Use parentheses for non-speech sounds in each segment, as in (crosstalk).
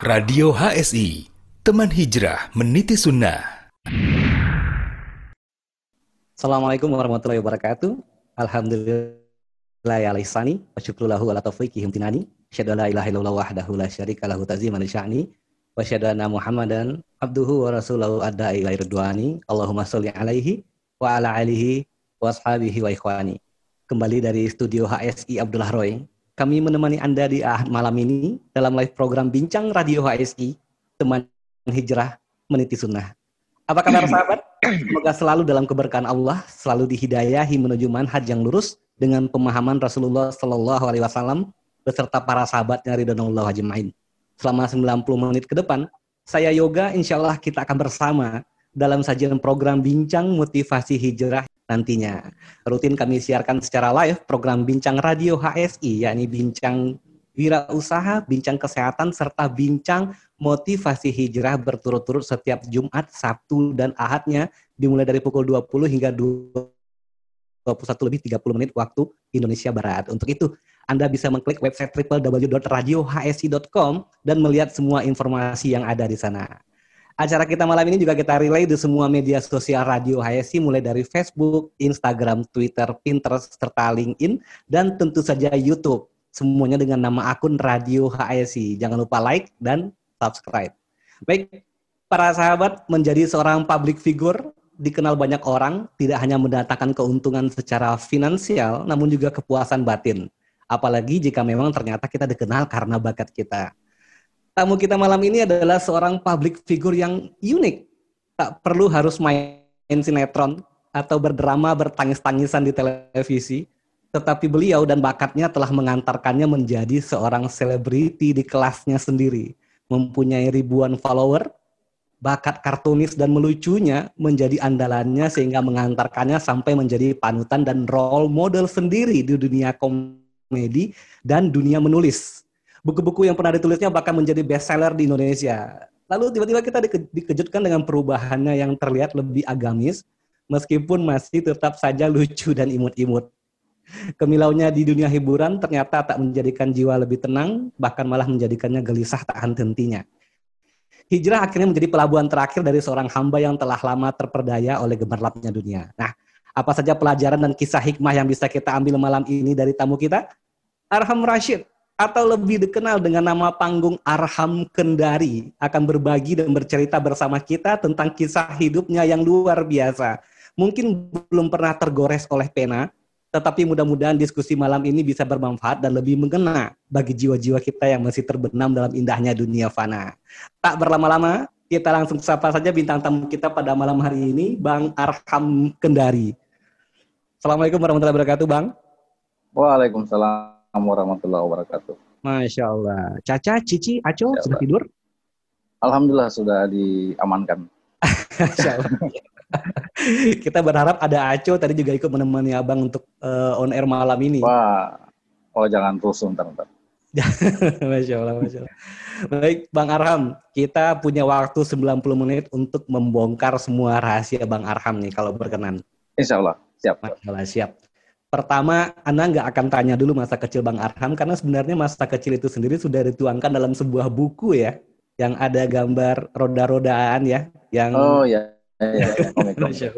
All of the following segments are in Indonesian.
Radio HSI, teman hijrah meniti sunnah. Assalamualaikum warahmatullahi wabarakatuh. Alhamdulillah ya lisani wa syukrulahu ala taufiqi himtinani. Asyhadu la ilaha illallah wahdahu la syarika lahu taziman sya'ni wa asyhadu anna Muhammadan abduhu wa rasuluhu adda ila ridwani. Allahumma sholli alaihi wa ala alihi wa ashabihi wa ikhwani. Kembali dari studio HSI Abdullah Roy kami menemani Anda di Ahad malam ini dalam live program Bincang Radio HSI, teman hijrah meniti sunnah. Apa kabar sahabat? Semoga selalu dalam keberkahan Allah, selalu dihidayahi menuju manhaj yang lurus dengan pemahaman Rasulullah Shallallahu Alaihi Wasallam beserta para sahabatnya Ridwanullah Ajma'in. Selama 90 menit ke depan, saya Yoga, insya Allah kita akan bersama dalam sajian program Bincang Motivasi Hijrah nantinya. Rutin kami siarkan secara live program Bincang Radio HSI, yakni Bincang Wirausaha, Bincang Kesehatan, serta Bincang Motivasi Hijrah berturut-turut setiap Jumat, Sabtu, dan Ahadnya dimulai dari pukul 20 hingga 21 lebih 30 menit waktu Indonesia Barat. Untuk itu, anda bisa mengklik website www.radiohsi.com dan melihat semua informasi yang ada di sana. Acara kita malam ini juga kita relay di semua media sosial Radio HSI mulai dari Facebook, Instagram, Twitter, Pinterest, serta LinkedIn, dan tentu saja YouTube. Semuanya dengan nama akun Radio HSI. Jangan lupa like dan subscribe. Baik, para sahabat menjadi seorang public figure dikenal banyak orang tidak hanya mendatangkan keuntungan secara finansial, namun juga kepuasan batin. Apalagi jika memang ternyata kita dikenal karena bakat kita. Tamu kita malam ini adalah seorang public figure yang unik. Tak perlu harus main sinetron atau berdrama bertangis-tangisan di televisi, tetapi beliau dan bakatnya telah mengantarkannya menjadi seorang selebriti di kelasnya sendiri. Mempunyai ribuan follower, bakat kartunis dan melucunya menjadi andalannya sehingga mengantarkannya sampai menjadi panutan dan role model sendiri di dunia komedi dan dunia menulis buku-buku yang pernah ditulisnya bahkan menjadi bestseller di Indonesia. Lalu tiba-tiba kita dikejutkan dengan perubahannya yang terlihat lebih agamis, meskipun masih tetap saja lucu dan imut-imut. Kemilaunya di dunia hiburan ternyata tak menjadikan jiwa lebih tenang, bahkan malah menjadikannya gelisah tak henti-hentinya. Hijrah akhirnya menjadi pelabuhan terakhir dari seorang hamba yang telah lama terperdaya oleh gemerlapnya dunia. Nah, apa saja pelajaran dan kisah hikmah yang bisa kita ambil malam ini dari tamu kita? Arham Rashid, atau lebih dikenal dengan nama panggung Arham Kendari akan berbagi dan bercerita bersama kita tentang kisah hidupnya yang luar biasa. Mungkin belum pernah tergores oleh pena, tetapi mudah-mudahan diskusi malam ini bisa bermanfaat dan lebih mengena bagi jiwa-jiwa kita yang masih terbenam dalam indahnya dunia fana. Tak berlama-lama, kita langsung sapa saja bintang tamu kita pada malam hari ini, Bang Arham Kendari. Assalamualaikum warahmatullahi wabarakatuh, Bang. Waalaikumsalam warahmatullahi wabarakatuh. Masya Allah. Caca, Cici, Aco ya, sudah tidur? Alhamdulillah sudah diamankan. Masya Allah. (laughs) Kita berharap ada Aco tadi juga ikut menemani Abang untuk uh, on air malam ini. Wah, oh jangan terus ntar ntar. (laughs) Masya Allah, Masya Allah. Baik, Bang Arham, kita punya waktu 90 menit untuk membongkar semua rahasia Bang Arham nih, kalau berkenan. Insya Allah, siap. Masya Allah, siap. Pertama, Anda nggak akan tanya dulu masa kecil Bang Arham, karena sebenarnya masa kecil itu sendiri sudah dituangkan dalam sebuah buku ya, yang ada gambar roda-rodaan ya, yang Oh ya, ya, ya komik, komik.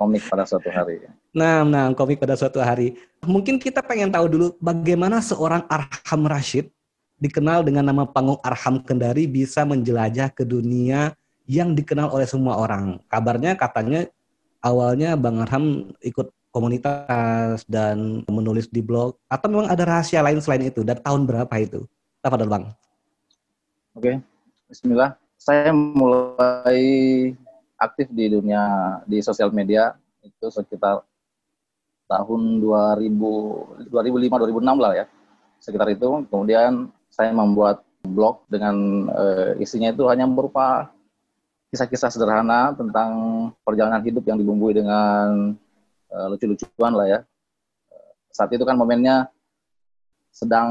komik pada suatu hari. Nah, nah, komik pada suatu hari. Mungkin kita pengen tahu dulu bagaimana seorang Arham Rashid dikenal dengan nama panggung Arham Kendari bisa menjelajah ke dunia yang dikenal oleh semua orang. Kabarnya katanya awalnya Bang Arham ikut komunitas dan menulis di blog atau memang ada rahasia lain selain itu dan tahun berapa itu? Tafadhol Bang. Oke. Bismillah. Saya mulai aktif di dunia di sosial media itu sekitar tahun 2000 2005 2006 lah ya. Sekitar itu kemudian saya membuat blog dengan uh, isinya itu hanya berupa kisah-kisah sederhana tentang perjalanan hidup yang dibumbui dengan uh, lucu-lucuan lah ya. Saat itu kan momennya sedang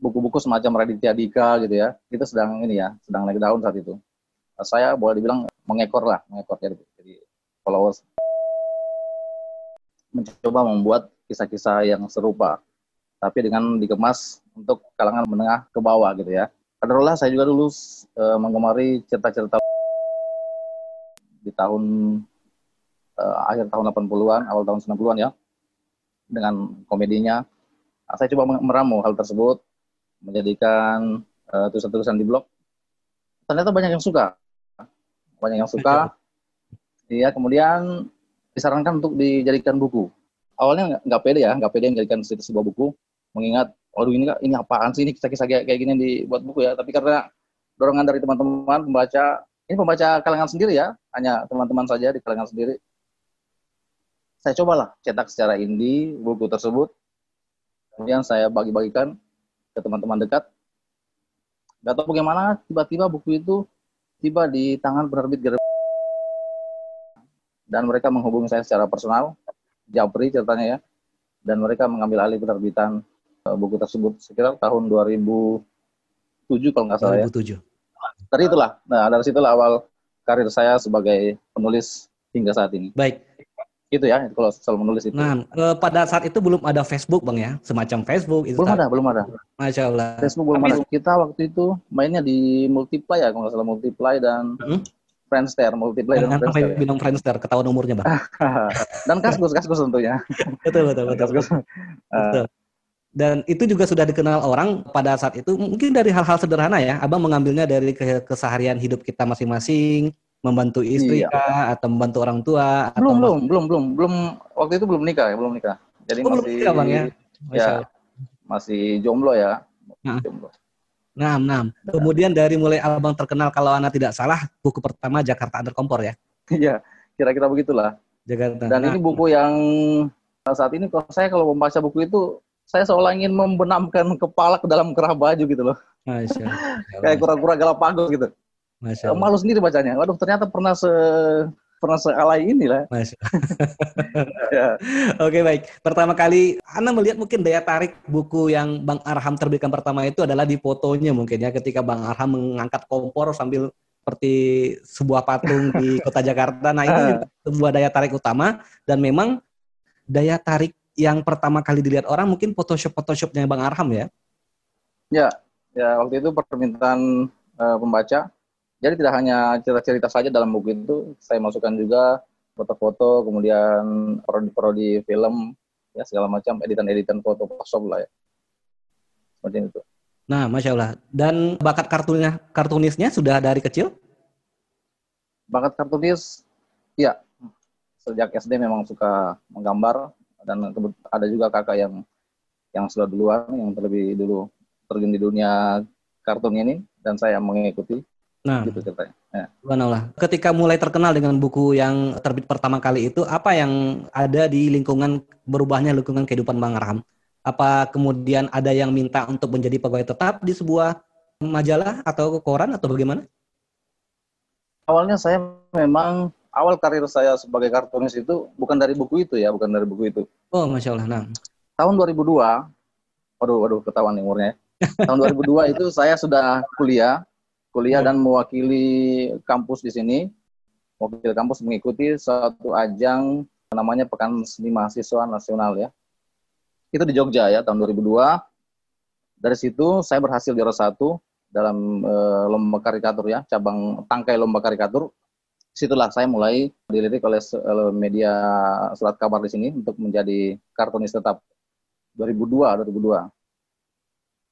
buku-buku semacam Raditya Dika gitu ya. Kita sedang ini ya, sedang naik daun saat itu. Uh, saya boleh dibilang mengekor lah, mengekor jadi, jadi followers mencoba membuat kisah-kisah yang serupa, tapi dengan dikemas untuk kalangan menengah ke bawah gitu ya. Adalah saya juga dulu uh, menggemari cerita-cerita di tahun uh, akhir tahun 80-an, awal tahun 90-an ya, dengan komedinya. Nah, saya coba meramu hal tersebut, menjadikan uh, tulisan-tulisan di blog. Ternyata banyak yang suka, banyak yang suka. Iya, kemudian disarankan untuk dijadikan buku. Awalnya nggak pede ya, nggak pede menjadikan sebuah buku, mengingat, waduh ini ini apaan sih ini kisah-kisah kayak, kayak gini dibuat buku ya. Tapi karena dorongan dari teman-teman pembaca, ini pembaca kalangan sendiri ya, hanya teman-teman saja di kalangan sendiri. Saya cobalah cetak secara indie buku tersebut, kemudian saya bagi-bagikan ke teman-teman dekat. Gak tahu bagaimana tiba-tiba buku itu tiba di tangan penerbit dan mereka menghubungi saya secara personal, Japri ceritanya ya, dan mereka mengambil alih penerbitan uh, buku tersebut sekitar tahun 2007 kalau nggak salah 2007. ya. 2007. Dari itulah, nah dari situlah awal karir saya sebagai penulis hingga saat ini. Baik. Itu ya, kalau soal menulis itu. Nah, eh, pada saat itu belum ada Facebook bang ya, semacam Facebook itu. Belum ada, belum ada. Masya Allah. Facebook belum Tapi, ada. Kita waktu itu mainnya di Multiply ya, kalau nggak salah Multiply dan hmm? Friendster, multiplayer dan Friendster. bilang Friendster, ketahuan umurnya, Bang. (laughs) dan Kaskus, Kaskus tentunya. betul, betul, betul. Kaskus. betul. Dan itu juga sudah dikenal orang pada saat itu, mungkin dari hal-hal sederhana ya, Abang mengambilnya dari keseharian hidup kita masing-masing, membantu istri iya. kah, atau membantu orang tua? Belum, belum, belum, belum, belum, waktu itu belum nikah ya, belum nikah. Jadi oh, masih, belum nikah, Bang ya? ya masih jomblo ya. Nah. Jomblo. Nah, nah. Kemudian dari mulai abang terkenal kalau anak tidak salah, buku pertama Jakarta Under Kompor ya? (laughs) Iya, kira-kira begitulah. Jakarta. Dan nah. ini buku yang saat ini kalau saya kalau membaca buku itu, saya seolah ingin membenamkan kepala ke dalam kerah baju gitu loh. (laughs) Kayak kura-kura Galapagos gitu. Masya Allah. Malu sendiri bacanya. Waduh, ternyata pernah se pernah sealai ini lah. (laughs) ya. Oke baik. Pertama kali Anda melihat mungkin daya tarik buku yang Bang Arham terbitkan pertama itu adalah di fotonya mungkin ya ketika Bang Arham mengangkat kompor sambil seperti sebuah patung di (laughs) kota Jakarta. Nah itu sebuah daya tarik utama dan memang daya tarik yang pertama kali dilihat orang mungkin Photoshop Photoshopnya Bang Arham ya. Ya, ya waktu itu permintaan uh, pembaca jadi tidak hanya cerita-cerita saja dalam buku itu, saya masukkan juga foto-foto, kemudian prodi-prodi film, ya segala macam editan-editan foto Photoshop lah ya. Seperti itu. Nah, masya Allah. Dan bakat kartunnya, kartunisnya sudah dari kecil? Bakat kartunis, ya. Sejak SD memang suka menggambar dan ada juga kakak yang yang sudah duluan, yang terlebih dulu terjun di dunia kartun ini dan saya mengikuti Nah, gitu ceritanya. Ya. Ketika mulai terkenal dengan buku yang terbit pertama kali itu, apa yang ada di lingkungan berubahnya lingkungan kehidupan Bang Arham? Apa kemudian ada yang minta untuk menjadi pegawai tetap di sebuah majalah atau koran atau bagaimana? Awalnya saya memang awal karir saya sebagai kartunis itu bukan dari buku itu ya, bukan dari buku itu. Oh, masya Allah. Nah. Tahun 2002, waduh, waduh, ketahuan umurnya. Tahun 2002 itu saya sudah kuliah kuliah dan mewakili kampus di sini. Wakil kampus mengikuti suatu ajang namanya Pekan Seni Mahasiswa Nasional ya. Itu di Jogja ya tahun 2002. Dari situ saya berhasil juara satu dalam e, lomba karikatur ya, cabang tangkai lomba karikatur. Situlah saya mulai dilirik oleh media surat kabar di sini untuk menjadi kartunis tetap 2002 2002.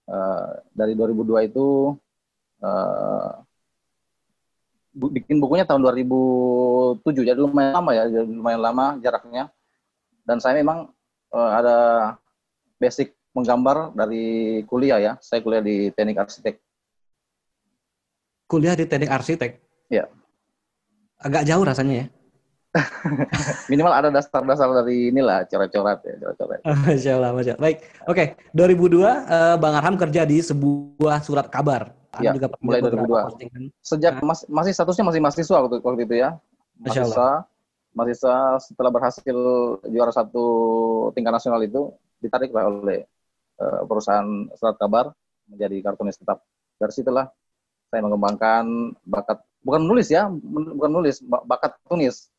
E, dari 2002 itu uh, bikin bukunya tahun 2007 jadi lumayan lama ya jadi lumayan lama jaraknya dan saya memang uh, ada basic menggambar dari kuliah ya saya kuliah di teknik arsitek kuliah di teknik arsitek ya agak jauh rasanya ya (laughs) minimal ada dasar-dasar dari inilah coret-coret ya coret-coret. (laughs) Masya Allah, Masya Allah. Baik, oke. Okay. 2002 uh, Bang Arham kerja di sebuah surat kabar. Ya, juga mulai 2002. Kan? Sejak nah. mas, masih statusnya masih mahasiswa waktu, waktu itu ya. Mahasiswa, mahasiswa setelah berhasil juara satu tingkat nasional itu ditarik oleh uh, perusahaan surat kabar menjadi kartunis tetap. Dari situlah saya mengembangkan bakat bukan menulis ya, bukan menulis, bakat tunis.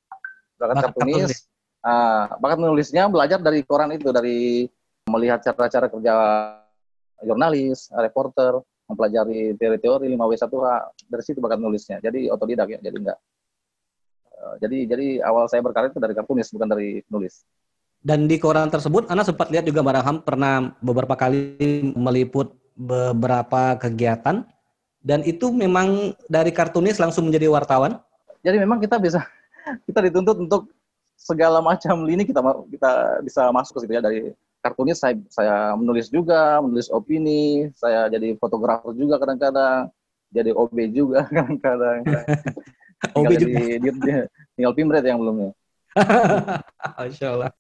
Bakat, bakat kartunis. Uh, bakat menulisnya belajar dari koran itu, dari melihat cara-cara kerja jurnalis, reporter, mempelajari teori-teori 5W1H dari situ bakat nulisnya. Jadi otodidak ya, jadi enggak. Uh, jadi jadi awal saya berkarir itu dari kartunis bukan dari nulis. Dan di koran tersebut, Anda sempat lihat juga Baraham pernah beberapa kali meliput beberapa kegiatan dan itu memang dari kartunis langsung menjadi wartawan. Jadi memang kita bisa (laughs) kita dituntut untuk segala macam lini kita kita bisa masuk ke situ ya dari kartunis saya saya menulis juga, menulis opini, saya jadi fotografer juga kadang-kadang, jadi OB juga (laughs) kadang-kadang. (laughs) OB juga. Di, di, di, tinggal pimret yang belumnya. (laughs) Masya Allah.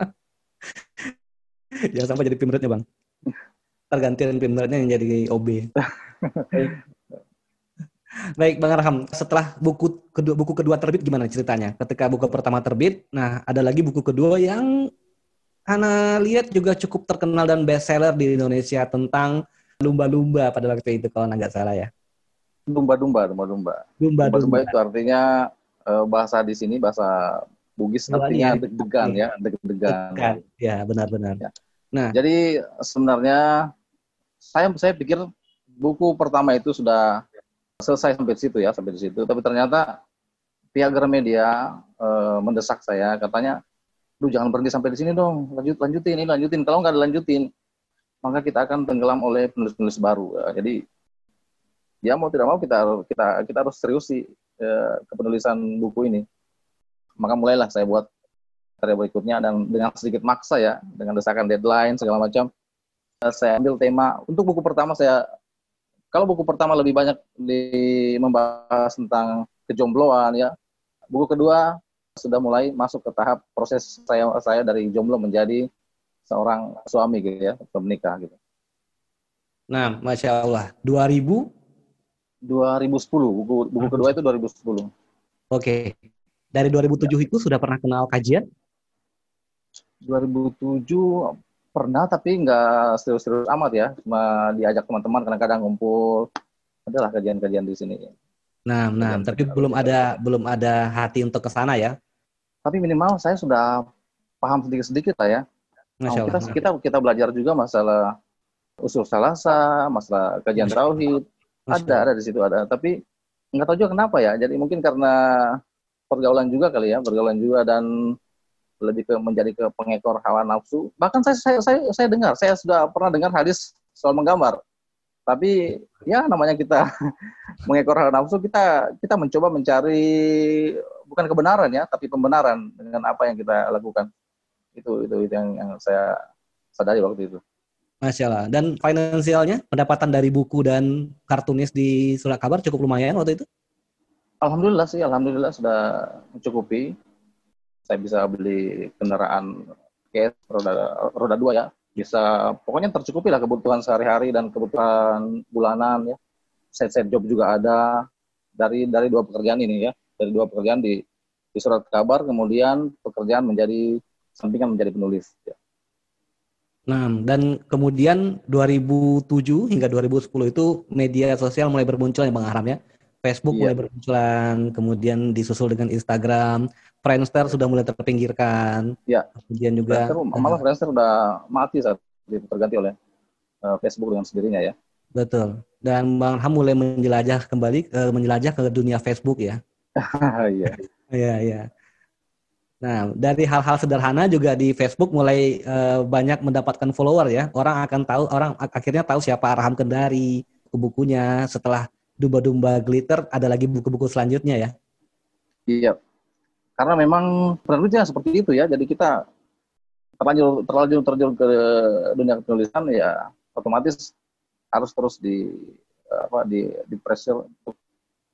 Jangan sampai jadi pimretnya bang. Tergantian pimretnya yang jadi OB. Baik Bang Arham, setelah buku kedua buku kedua terbit gimana ceritanya? Ketika buku pertama terbit, nah ada lagi buku kedua yang Ana lihat juga cukup terkenal dan bestseller di Indonesia tentang lumba-lumba pada waktu itu kalau nggak salah ya. Lumba-lumba, lumba-lumba. Lumba-lumba itu artinya eh, bahasa di sini bahasa Bugis artinya ya. deg-degan ya, deg-degan. Ya, benar-benar. Ya. Nah, jadi sebenarnya saya saya pikir buku pertama itu sudah selesai sampai di situ ya, sampai di situ. Tapi ternyata pihak Gramedia e, mendesak saya, katanya lu jangan berhenti sampai di sini dong, lanjut lanjutin ini lanjutin. Kalau nggak dilanjutin, maka kita akan tenggelam oleh penulis-penulis baru. Ya, jadi ya mau tidak mau kita kita kita harus serius sih ya, kepenulisan buku ini. Maka mulailah saya buat karya berikutnya dan dengan sedikit maksa ya, dengan desakan deadline segala macam, saya ambil tema untuk buku pertama saya kalau buku pertama lebih banyak di membahas tentang kejombloan ya, buku kedua sudah mulai masuk ke tahap proses saya saya dari jomblo menjadi seorang suami gitu ya, menikah gitu. Nah, masya Allah, 2000 2010 buku buku kedua itu 2010. Oke. Dari 2007 ya. itu sudah pernah kenal kajian? 2007 pernah tapi nggak serius-serius amat ya, cuma diajak teman-teman kadang-kadang ngumpul. Adalah kajian-kajian di sini. Nah, nah, tapi belum ada belum ada hati untuk ke sana ya? Tapi minimal saya sudah paham sedikit-sedikit lah ya. Nah, kita, kita kita belajar juga masalah usul salasa, masalah kajian tauhid, ada ada di situ ada. Tapi nggak tahu juga kenapa ya. Jadi mungkin karena pergaulan juga kali ya, pergaulan juga dan lebih ke menjadi ke pengekor hawa nafsu. Bahkan saya saya saya, saya dengar, saya sudah pernah dengar hadis soal menggambar. Tapi ya namanya kita (laughs) mengekor hawa nafsu, kita kita mencoba mencari bukan kebenaran ya, tapi pembenaran dengan apa yang kita lakukan. Itu itu, itu yang, yang saya sadari waktu itu. Masya Allah. Dan finansialnya, pendapatan dari buku dan kartunis di surat kabar cukup lumayan waktu itu? Alhamdulillah sih, alhamdulillah sudah mencukupi. Saya bisa beli kendaraan cash roda roda dua ya, bisa pokoknya tercukupi lah kebutuhan sehari-hari dan kebutuhan bulanan ya. Set-set job juga ada dari dari dua pekerjaan ini ya dari dua pekerjaan di, di surat kabar, kemudian pekerjaan menjadi sampingan menjadi penulis. Ya. Nah, dan kemudian 2007 hingga 2010 itu media sosial mulai bermunculan ya Bang Aram ya. Facebook iya. mulai bermunculan, kemudian disusul dengan Instagram, Friendster sudah mulai terpinggirkan. Ya. Kemudian juga Friendster, malah Friendster sudah mati saat terganti oleh uh, Facebook dengan sendirinya ya. Betul. Dan Bang Ham mulai menjelajah kembali uh, menjelajah ke dunia Facebook ya. (laughs) Iya. Iya, iya. Nah, dari hal-hal sederhana juga di Facebook mulai uh, banyak mendapatkan follower ya. Orang akan tahu, orang akhirnya tahu siapa Arham Kendari, buku-bukunya. Setelah Dumba-Dumba Glitter, ada lagi buku-buku selanjutnya ya. Iya. Karena memang penerbitnya seperti itu ya. Jadi kita terlanjur terlanjur terjun ke dunia penulisan ya otomatis harus terus di apa di di pressure untuk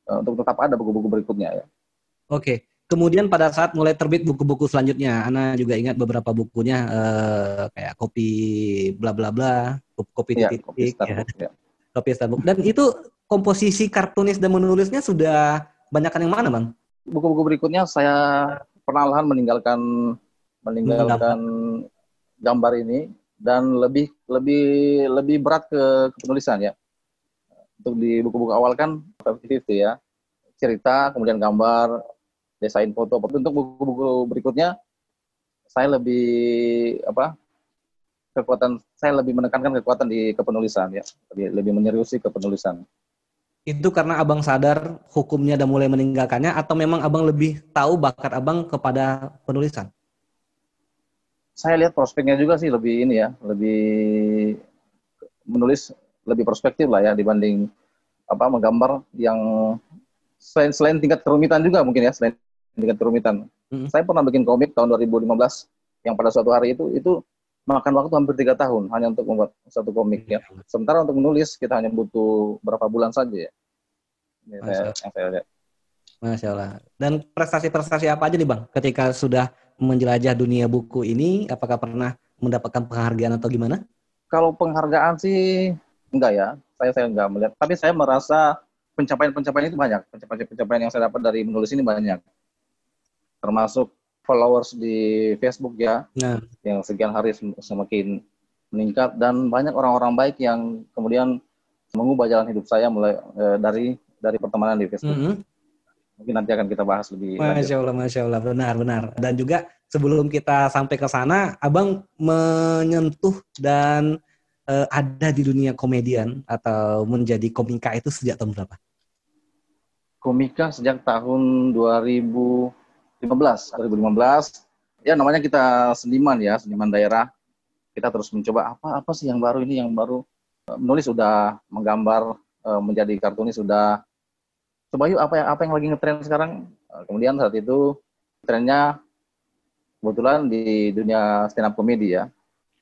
untuk tetap ada buku-buku berikutnya ya. Oke. Kemudian pada saat mulai terbit buku-buku selanjutnya, Ana juga ingat beberapa bukunya uh, kayak kopi bla bla bla, kopi ya, titik, kopi Starbook, ya. Kopi Starbook. Dan itu komposisi kartunis dan menulisnya sudah banyakkan yang mana, Bang? Buku-buku berikutnya saya perlahan meninggalkan meninggalkan gambar ini dan lebih lebih lebih berat ke, ke penulisan ya untuk di buku-buku awal kan 50-50 ya cerita kemudian gambar desain foto untuk buku-buku berikutnya saya lebih apa kekuatan saya lebih menekankan kekuatan di kepenulisan ya, lebih, lebih menyeriusi kepenulisan. Itu karena abang sadar hukumnya dan mulai meninggalkannya, atau memang abang lebih tahu bakat abang kepada penulisan? Saya lihat prospeknya juga sih lebih ini ya, lebih menulis lebih perspektif lah ya dibanding apa menggambar yang selain selain tingkat kerumitan juga mungkin ya selain tingkat kerumitan. Hmm. Saya pernah bikin komik tahun 2015 yang pada suatu hari itu itu makan waktu hampir tiga tahun hanya untuk membuat satu komik ya. Sementara untuk menulis kita hanya butuh berapa bulan saja ya. Ini saya, yang saya lihat. Masya Allah. Dan prestasi-prestasi apa aja nih Bang ketika sudah menjelajah dunia buku ini? Apakah pernah mendapatkan penghargaan atau gimana? Kalau penghargaan sih enggak ya. Saya saya enggak melihat. Tapi saya merasa pencapaian-pencapaian itu banyak. Pencapaian-pencapaian yang saya dapat dari menulis ini banyak. Termasuk followers di Facebook ya, nah. yang sekian hari semakin meningkat dan banyak orang-orang baik yang kemudian mengubah jalan hidup saya mulai eh, dari dari pertemanan di Facebook. Mm -hmm. Mungkin nanti akan kita bahas lebih Masya Allah, Masya Allah, benar, benar. Dan juga sebelum kita sampai ke sana, Abang menyentuh dan uh, ada di dunia komedian atau menjadi komika itu sejak tahun berapa? Komika sejak tahun 2000 2015 2015 ya namanya kita seniman ya seniman daerah. Kita terus mencoba apa apa sih yang baru ini yang baru? Eh, menulis sudah menggambar eh, menjadi kartunis sudah. Coba yuk apa yang apa yang lagi ngetren sekarang? Kemudian saat itu trennya kebetulan di dunia stand up comedy ya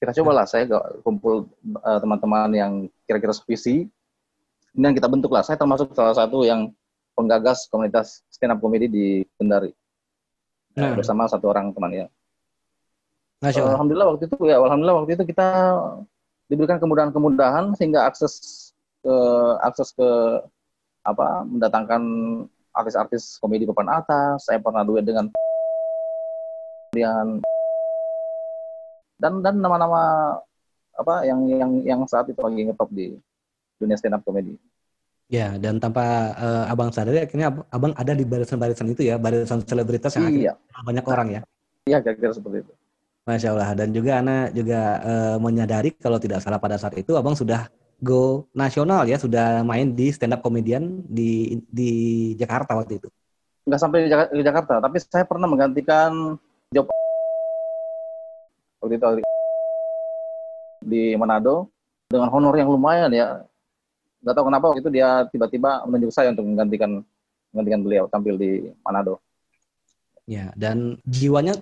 kita cobalah saya kumpul teman-teman yang kira-kira sevisi kemudian kita bentuklah saya termasuk salah satu yang penggagas komunitas stand up comedy di Kendari nah. bersama satu orang teman ya. Alhamdulillah waktu itu ya, alhamdulillah waktu itu kita diberikan kemudahan-kemudahan sehingga akses ke akses ke apa mendatangkan artis-artis komedi papan atas. Saya pernah duet dengan kemudian dan dan nama-nama apa yang yang yang saat itu lagi ngetop di dunia stand up comedy. Ya, dan tanpa uh, abang sadari akhirnya abang ada di barisan-barisan itu ya, barisan selebritas yang iya. banyak orang ya. Iya, kira-kira seperti itu. Masya Allah. Dan juga Ana juga uh, menyadari kalau tidak salah pada saat itu abang sudah go nasional ya, sudah main di stand up comedian di di Jakarta waktu itu. Enggak sampai di Jakarta, tapi saya pernah menggantikan job waktu itu di Manado dengan honor yang lumayan ya nggak tahu kenapa waktu itu dia tiba-tiba menunjuk saya untuk menggantikan menggantikan beliau tampil di Manado. Ya, dan jiwanya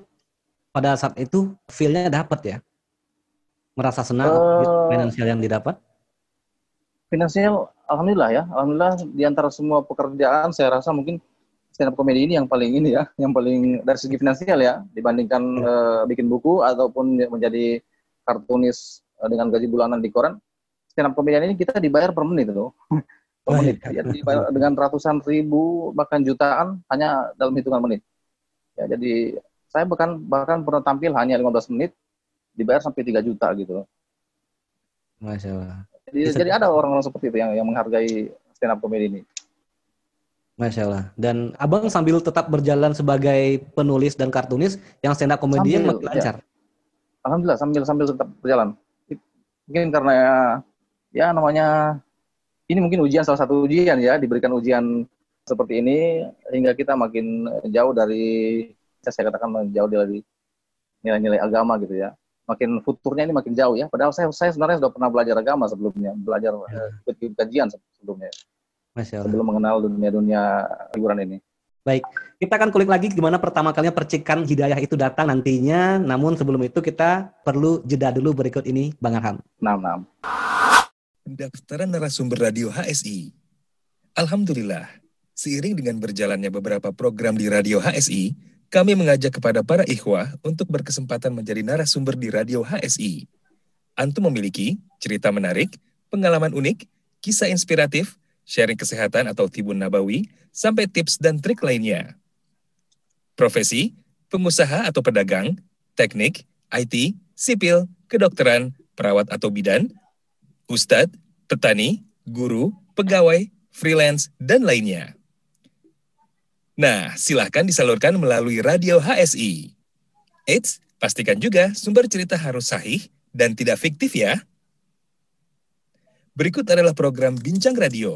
pada saat itu feel-nya dapat ya? Merasa senang uh, finansial yang didapat? Finansial, alhamdulillah ya. Alhamdulillah di antara semua pekerjaan saya rasa mungkin stand up comedy ini yang paling ini ya, yang paling dari segi finansial ya dibandingkan uh, bikin buku ataupun menjadi kartunis uh, dengan gaji bulanan di koran stand up comedian ini kita dibayar per menit itu. (laughs) per menit. Ya, dibayar dengan ratusan ribu bahkan jutaan hanya dalam hitungan menit. Ya, jadi saya bahkan bahkan pernah tampil hanya 15 menit dibayar sampai 3 juta gitu. Masya Allah. Jadi, jadi ada orang-orang seperti itu yang yang menghargai stand up comedy ini. Masya Allah. Dan abang sambil tetap berjalan sebagai penulis dan kartunis, yang stand up comedy makin ya. lancar. Alhamdulillah sambil sambil tetap berjalan. Mungkin karena ya namanya ini mungkin ujian salah satu ujian ya diberikan ujian seperti ini hingga kita makin jauh dari saya katakan jauh dari nilai-nilai agama gitu ya makin futurnya ini makin jauh ya padahal saya saya sebenarnya sudah pernah belajar agama sebelumnya belajar ya. kajian sebelumnya Masya Allah. sebelum mengenal dunia-dunia hiburan ini Baik, kita akan kulik lagi gimana pertama kalinya percikan hidayah itu datang nantinya. Namun sebelum itu kita perlu jeda dulu berikut ini, Bang Arham. Nam, nam. Pendaftaran narasumber radio HSI. Alhamdulillah, seiring dengan berjalannya beberapa program di radio HSI, kami mengajak kepada para ikhwah untuk berkesempatan menjadi narasumber di radio HSI. Antum memiliki cerita menarik, pengalaman unik, kisah inspiratif, sharing kesehatan atau tibun nabawi, sampai tips dan trik lainnya. Profesi, pengusaha atau pedagang, teknik, IT, sipil, kedokteran, perawat atau bidan, ustadz, petani, guru, pegawai, freelance, dan lainnya. Nah, silahkan disalurkan melalui radio HSI. Eits, pastikan juga sumber cerita harus sahih, dan tidak fiktif ya. Berikut adalah program Bincang Radio,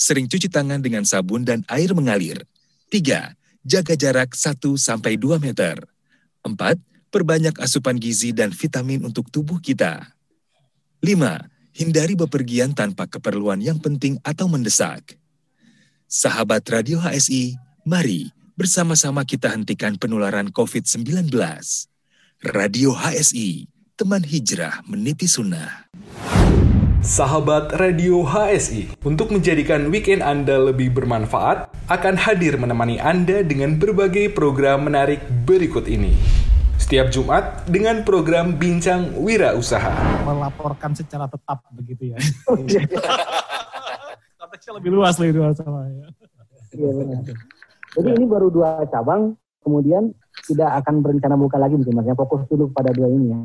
sering cuci tangan dengan sabun dan air mengalir. Tiga, jaga jarak 1-2 meter. Empat, perbanyak asupan gizi dan vitamin untuk tubuh kita. Lima, hindari bepergian tanpa keperluan yang penting atau mendesak. Sahabat Radio HSI, mari bersama-sama kita hentikan penularan COVID-19. Radio HSI, teman hijrah meniti sunnah. Sahabat Radio HSI, untuk menjadikan weekend Anda lebih bermanfaat, akan hadir menemani Anda dengan berbagai program menarik berikut ini. Setiap Jumat dengan program Bincang Wira Usaha. Melaporkan secara tetap begitu ya. (laughs) konteksnya lebih luas lebih luas sama ya. Iya benar. Jadi ini baru dua cabang, kemudian tidak akan berencana buka lagi mungkin mas. Ya, fokus dulu pada dua ini ya.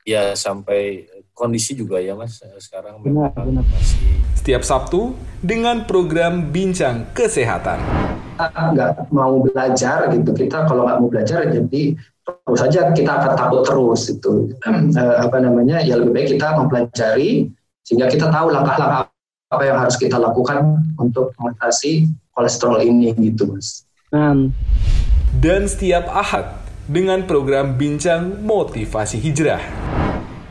Ya sampai kondisi juga ya mas sekarang Benar, benar. masih Setiap Sabtu dengan program Bincang Kesehatan. nggak mau belajar gitu kita kalau nggak mau belajar jadi terus saja kita akan takut terus itu (clears throat) Eh, apa namanya ya lebih baik kita mempelajari sehingga kita tahu langkah-langkah apa yang harus kita lakukan untuk mengatasi kolesterol ini gitu mas. Nah, Dan setiap Ahad dengan program Bincang Motivasi Hijrah.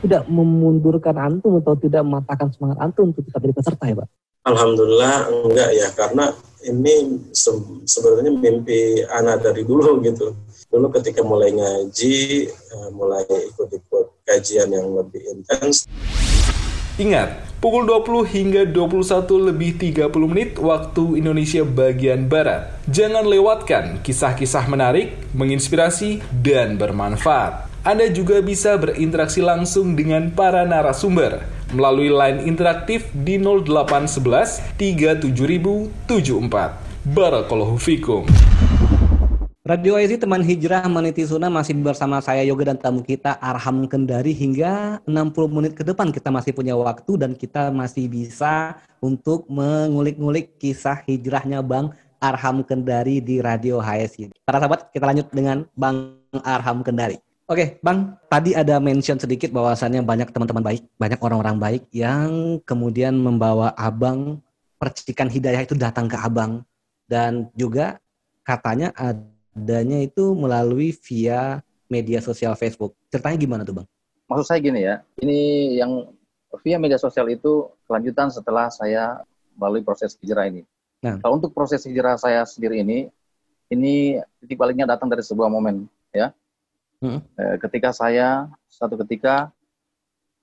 Tidak memundurkan antum atau tidak mematahkan semangat antum untuk tetap jadi peserta ya pak? Alhamdulillah enggak ya karena ini se- sebenarnya mimpi anak dari dulu (laughs) gitu. Dulu ketika mulai ngaji, eh, mulai ikut-ikut kajian yang lebih intens, Ingat, pukul 20 hingga 21 lebih 30 menit waktu Indonesia bagian Barat. Jangan lewatkan kisah-kisah menarik, menginspirasi, dan bermanfaat. Anda juga bisa berinteraksi langsung dengan para narasumber melalui line interaktif di 0811 37074. Barakallahu fikum. Radio IC Teman Hijrah Meniti Sunnah masih bersama saya Yoga dan tamu kita Arham Kendari hingga 60 menit ke depan kita masih punya waktu dan kita masih bisa untuk mengulik-ngulik kisah hijrahnya Bang Arham Kendari di Radio HSI. Para sahabat, kita lanjut dengan Bang Arham Kendari. Oke, Bang, tadi ada mention sedikit bahwasannya banyak teman-teman baik, banyak orang-orang baik yang kemudian membawa Abang percikan hidayah itu datang ke Abang dan juga katanya adanya itu melalui via media sosial Facebook. Ceritanya gimana tuh, Bang? Maksud saya gini ya, ini yang via media sosial itu kelanjutan setelah saya melalui proses hijrah ini. Nah. Kalau untuk proses hijrah saya sendiri ini, ini titik baliknya datang dari sebuah momen ya. Hmm. Eh, ketika saya suatu ketika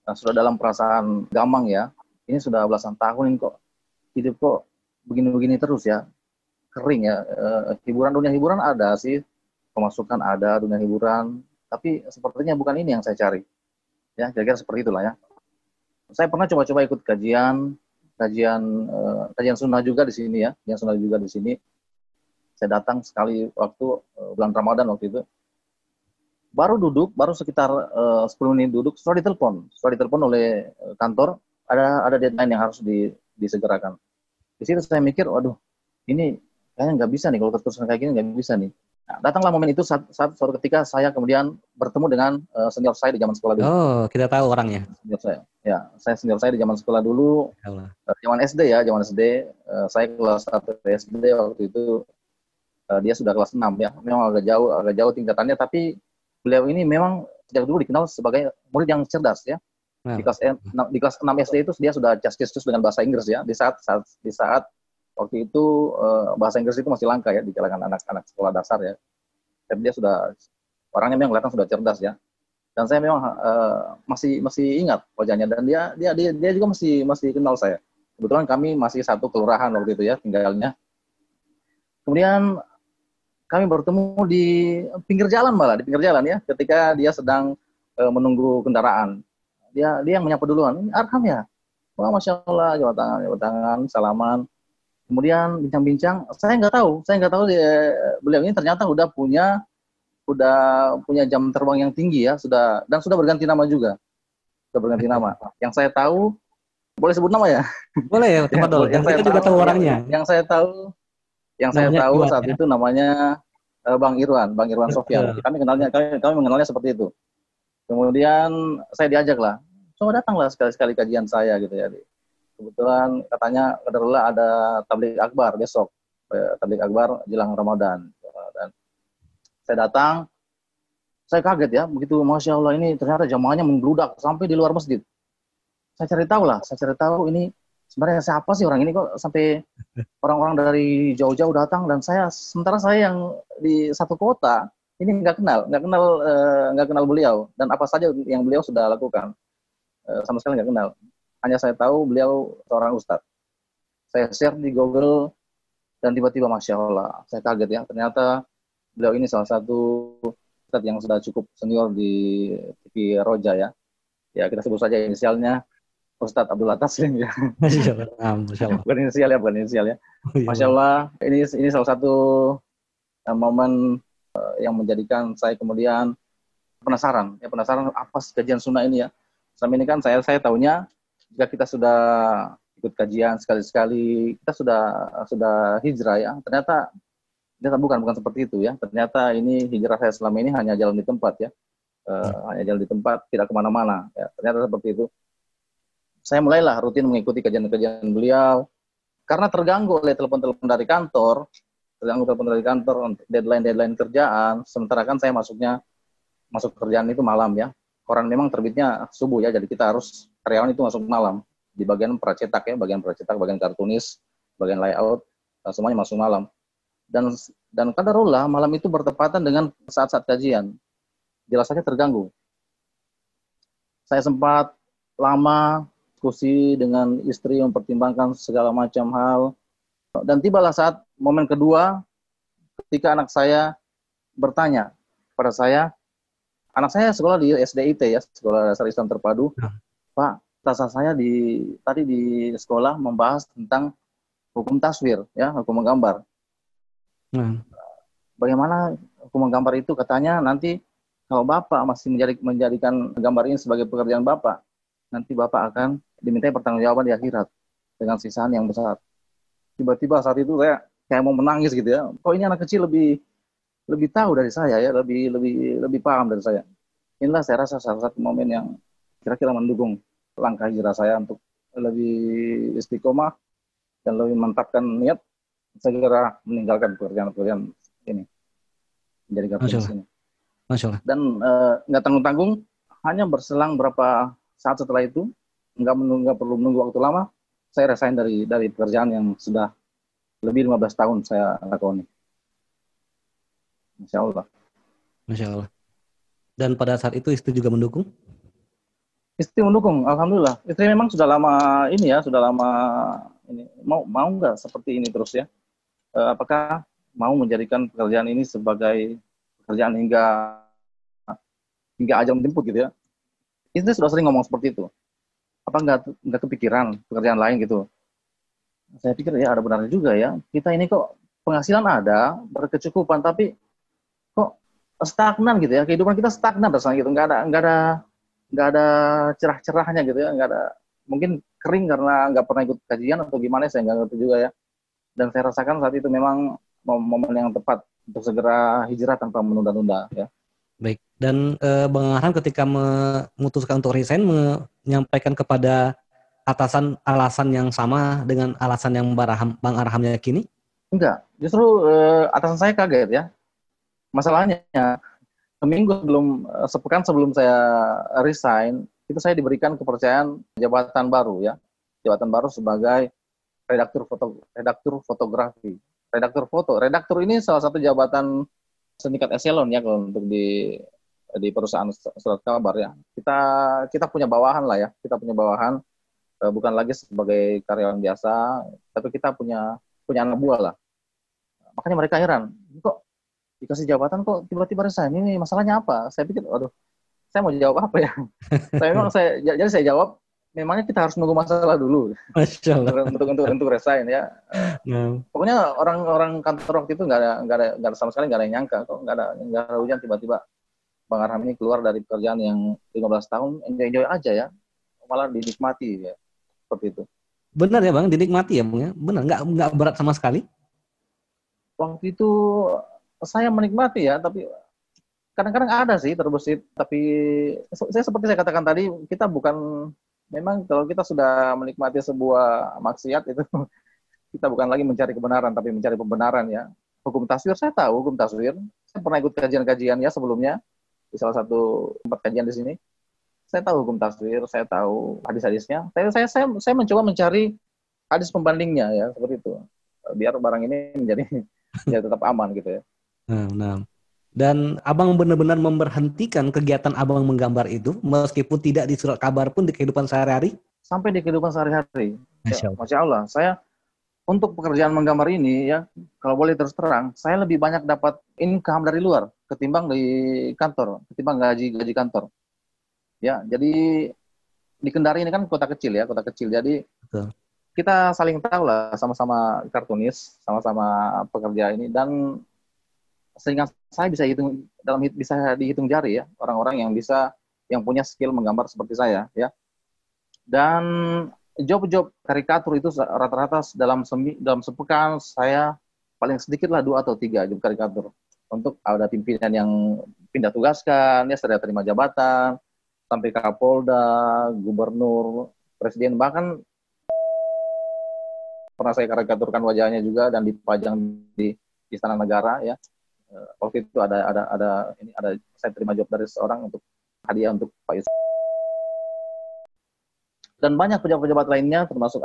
eh, sudah dalam perasaan gamang ya, ini sudah belasan tahun ini kok hidup kok begini-begini terus ya, kering ya. Eh, hiburan dunia hiburan ada sih, pemasukan ada dunia hiburan, tapi sepertinya bukan ini yang saya cari. Ya, kira-kira seperti itulah ya. Saya pernah coba-coba ikut kajian, kajian kajian sunnah juga di sini ya, kajian sunnah juga di sini. Saya datang sekali waktu bulan Ramadan waktu itu. Baru duduk, baru sekitar eh, 10 menit duduk, setelah ditelepon, setelah ditelepon oleh eh, kantor, ada ada deadline yang harus di, disegerakan. Di situ saya mikir, waduh, ini kayaknya nggak bisa nih kalau keterusan kayak gini nggak bisa nih. Nah, datanglah momen itu saat, saat suatu ketika saya kemudian bertemu dengan eh, senior saya di zaman sekolah dulu. Oh, kita tahu orangnya. Senior saya, ya, saya senior saya di zaman sekolah dulu, Allah. Zaman SD ya, zaman SD, eh, saya kelas 1 SD waktu itu, eh, dia sudah kelas 6 ya, memang agak jauh, agak jauh tingkatannya, tapi beliau ini memang sejak dulu dikenal sebagai murid yang cerdas ya, Di kelas en- na- di kelas 6 SD itu dia sudah just dengan bahasa Inggris ya. Di saat, saat di saat waktu itu eh, bahasa Inggris itu masih langka ya di kalangan anak-anak sekolah dasar ya. Tapi dia sudah orangnya memang kelihatan sudah cerdas ya. Dan saya memang eh, masih masih ingat wajahnya dan dia dia dia, dia juga masih masih kenal saya. Kebetulan kami masih satu kelurahan waktu itu ya tinggalnya. Kemudian kami bertemu di pinggir jalan malah di pinggir jalan ya ketika dia sedang eh, menunggu kendaraan. Dia dia yang menyapa duluan. Ini Arham ya? Wah masya Allah jabat tangan jabat tangan salaman. Kemudian bincang-bincang. Saya nggak tahu saya nggak tahu dia, beliau ini ternyata udah punya udah punya jam terbang yang tinggi ya sudah dan sudah berganti nama juga sudah berganti nama. Yang saya tahu boleh sebut nama ya? Boleh ya, (laughs) Pak Dol. Yang kita juga tahu orangnya. Yang, yang saya tahu, yang saya Namanya tahu Iwan, saat ya? itu namanya eh, Bang Irwan, Bang Irwan Sofyan. Kami kenalnya, kami, kami mengenalnya seperti itu. Kemudian saya diajak lah, coba datanglah sekali-sekali kajian saya gitu ya. Kebetulan katanya kebetulan ada tablik akbar besok, eh, tablik akbar jelang Ramadan. Dan saya datang, saya kaget ya, begitu masya Allah ini ternyata jamaahnya membludak sampai di luar masjid saya cari tahu lah, saya cari tahu ini sebenarnya siapa sih orang ini kok sampai orang-orang dari jauh-jauh datang dan saya sementara saya yang di satu kota ini nggak kenal, nggak kenal eh, nggak kenal beliau dan apa saja yang beliau sudah lakukan Eh, sama sekali nggak kenal. Hanya saya tahu beliau seorang ustadz. Saya share di Google dan tiba-tiba masya Allah, saya kaget ya ternyata beliau ini salah satu ustadz yang sudah cukup senior di TV Roja ya. Ya kita sebut saja inisialnya Ustadz Abdul Taslim ya. (laughs) Masya Allah. Ah, Masya Allah. bukan inisial ya, bukan inisial ya. Iya. Masya Allah, ini ini salah satu eh, momen eh, yang menjadikan saya kemudian penasaran, ya penasaran apa sih kajian sunnah ini ya. Selama ini kan saya saya tahunya jika kita sudah ikut kajian sekali-sekali, kita sudah sudah hijrah ya. Ternyata ternyata bukan bukan seperti itu ya. Ternyata ini hijrah saya selama ini hanya jalan di tempat ya. Eh, hanya jalan di tempat, tidak ke mana-mana. Ya, ternyata seperti itu saya mulailah rutin mengikuti kajian-kajian beliau karena terganggu oleh telepon-telepon dari kantor, terganggu telepon dari kantor deadline-deadline kerjaan. Sementara kan saya masuknya masuk kerjaan itu malam ya. Koran memang terbitnya subuh ya, jadi kita harus karyawan itu masuk malam di bagian pracetak ya, bagian pracetak, bagian kartunis, bagian layout, eh, semuanya masuk malam. Dan dan kadarullah malam itu bertepatan dengan saat-saat kajian. Jelas saja terganggu. Saya sempat lama diskusi dengan istri mempertimbangkan segala macam hal. Dan tibalah saat momen kedua ketika anak saya bertanya kepada saya, anak saya sekolah di SDIT ya, Sekolah Dasar Islam Terpadu. Pak, tasa saya di tadi di sekolah membahas tentang hukum taswir ya, hukum menggambar. Nah, Bagaimana hukum menggambar itu katanya nanti kalau Bapak masih menjadi, menjadikan gambar ini sebagai pekerjaan Bapak, nanti Bapak akan dimintai pertanggungjawaban di akhirat dengan sisaan yang besar. Tiba-tiba saat itu saya kayak mau menangis gitu ya. Kok ini anak kecil lebih lebih tahu dari saya ya, lebih lebih lebih paham dari saya. Inilah saya rasa salah satu momen yang kira-kira mendukung langkah hijrah saya untuk lebih istiqomah dan lebih mantapkan niat segera meninggalkan pekerjaan-pekerjaan ini menjadi Masya kapten Allah. ini Masya Allah. dan eh, nggak tanggung-tanggung hanya berselang berapa saat setelah itu nggak menunggu nggak perlu menunggu waktu lama saya resign dari dari pekerjaan yang sudah lebih 15 tahun saya lakoni. Masya Allah. Masya Allah. Dan pada saat itu istri juga mendukung? istri mendukung alhamdulillah. Istri memang sudah lama ini ya sudah lama ini mau mau nggak seperti ini terus ya? Eh, apakah mau menjadikan pekerjaan ini sebagai pekerjaan hingga hingga ajang jemput gitu ya istri sudah sering ngomong seperti itu. Apa nggak nggak kepikiran pekerjaan lain gitu? Saya pikir ya ada benarnya juga ya. Kita ini kok penghasilan ada berkecukupan tapi kok stagnan gitu ya. Kehidupan kita stagnan rasanya gitu. Nggak ada nggak ada nggak ada cerah-cerahnya gitu ya. Nggak ada mungkin kering karena nggak pernah ikut kajian atau gimana saya nggak ngerti juga ya. Dan saya rasakan saat itu memang mom- momen yang tepat untuk segera hijrah tanpa menunda-nunda ya Baik. Dan eh, Bang Arham ketika memutuskan untuk resign menyampaikan kepada atasan alasan yang sama dengan alasan yang Bang Arham, Bang Arham yakini? enggak justru eh, atasan saya kaget ya masalahnya seminggu sebelum eh, sepekan sebelum saya resign itu saya diberikan kepercayaan jabatan baru ya, jabatan baru sebagai redaktur foto redaktur fotografi. Redaktur foto, redaktur ini salah satu jabatan setingkat eselon ya kalau untuk di di perusahaan surat kabar ya. Kita kita punya bawahan lah ya, kita punya bawahan eh, bukan lagi sebagai karyawan biasa, tapi kita punya punya anak buah lah. Makanya mereka heran, kok dikasih jabatan kok tiba-tiba resign ini masalahnya apa? Saya pikir, aduh saya mau jawab apa ya? (laughs) saya memang saya jadi saya jawab memangnya kita harus nunggu masalah dulu untuk untuk untuk resign ya. Nah. Pokoknya orang-orang kantor waktu itu nggak ada nggak ada nggak ada sama sekali nggak ada yang nyangka kok nggak ada nggak ada hujan tiba-tiba Bang Arham ini keluar dari pekerjaan yang 15 tahun enjoy enjoy aja ya malah dinikmati ya seperti itu. Benar ya bang dinikmati ya bang ya benar nggak nggak berat sama sekali. Waktu itu saya menikmati ya tapi kadang-kadang ada sih terbesit tapi saya seperti saya katakan tadi kita bukan memang kalau kita sudah menikmati sebuah maksiat itu (laughs) kita bukan lagi mencari kebenaran tapi mencari pembenaran ya. Hukum taswir saya tahu hukum taswir. Saya pernah ikut kajian-kajian ya sebelumnya di salah satu tempat kajian di sini. Saya tahu hukum taswir saya tahu hadis-hadisnya. Saya, saya saya saya mencoba mencari hadis pembandingnya ya seperti itu. Biar barang ini menjadi (laughs) ya tetap aman gitu ya. Nah, nah. Dan abang benar-benar memberhentikan kegiatan abang menggambar itu, meskipun tidak di surat kabar pun di kehidupan sehari-hari? Sampai di kehidupan sehari-hari. Masya, ya, Masya Allah. Saya untuk pekerjaan menggambar ini ya, kalau boleh terus terang, saya lebih banyak dapat income dari luar ketimbang di kantor, ketimbang gaji gaji kantor. Ya, jadi di Kendari ini kan kota kecil ya, kota kecil. Jadi Betul. kita saling tahu lah, sama-sama kartunis, sama-sama pekerja ini dan sehingga saya bisa hitung dalam bisa dihitung jari ya orang-orang yang bisa yang punya skill menggambar seperti saya ya. Dan job-job karikatur itu rata-rata dalam semi dalam sepekan saya paling sedikit lah dua atau tiga job karikatur. Untuk ada pimpinan yang pindah tugaskan ya sudah terima jabatan sampai Kapolda, Gubernur, Presiden bahkan pernah saya karikaturkan wajahnya juga dan dipajang di Istana Negara ya waktu itu ada ada ada ini ada saya terima job dari seorang untuk hadiah untuk Pak Yusuf. Dan banyak pejabat-pejabat lainnya termasuk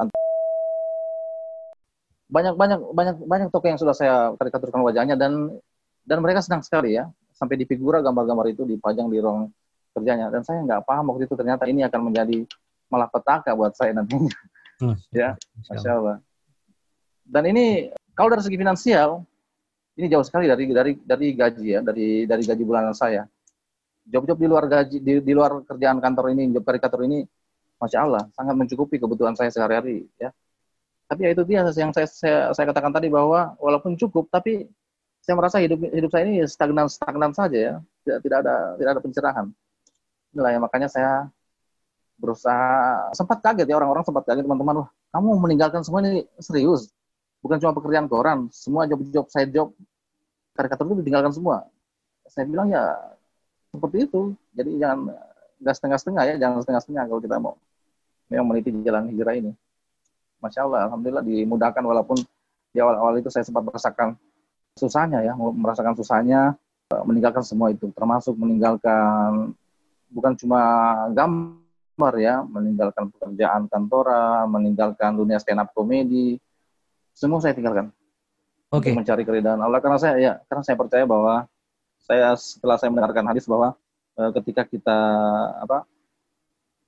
banyak banyak banyak banyak tokoh yang sudah saya karikaturkan wajahnya dan dan mereka senang sekali ya. Sampai di figura gambar-gambar itu dipajang di ruang kerjanya. Dan saya nggak paham waktu itu ternyata ini akan menjadi malah petaka buat saya nantinya hmm. (laughs) ya masya Allah. Dan ini kalau dari segi finansial ini jauh sekali dari dari dari gaji ya, dari dari gaji bulanan saya. Job-job di luar gaji di, di luar kerjaan kantor ini, job karikatur ini, masya Allah sangat mencukupi kebutuhan saya sehari-hari ya. Tapi ya itu dia yang saya, saya saya katakan tadi bahwa walaupun cukup, tapi saya merasa hidup hidup saya ini stagnan stagnan saja ya, tidak, tidak ada tidak ada pencerahan. Inilah yang makanya saya berusaha sempat kaget ya orang-orang sempat kaget teman-teman, wah kamu meninggalkan semua ini serius bukan cuma pekerjaan koran, semua job-job side job karikatur itu ditinggalkan semua. Saya bilang ya seperti itu. Jadi jangan nggak setengah-setengah ya, jangan setengah-setengah kalau kita mau memang meniti jalan hijrah ini. Masya Allah, Alhamdulillah dimudahkan walaupun di awal-awal itu saya sempat merasakan susahnya ya, merasakan susahnya meninggalkan semua itu, termasuk meninggalkan bukan cuma gambar ya, meninggalkan pekerjaan kantoran, meninggalkan dunia stand up komedi, semua saya tinggalkan. Oke. Okay. Mencari keridhaan Allah karena saya ya karena saya percaya bahwa saya setelah saya mendengarkan hadis bahwa e, ketika kita apa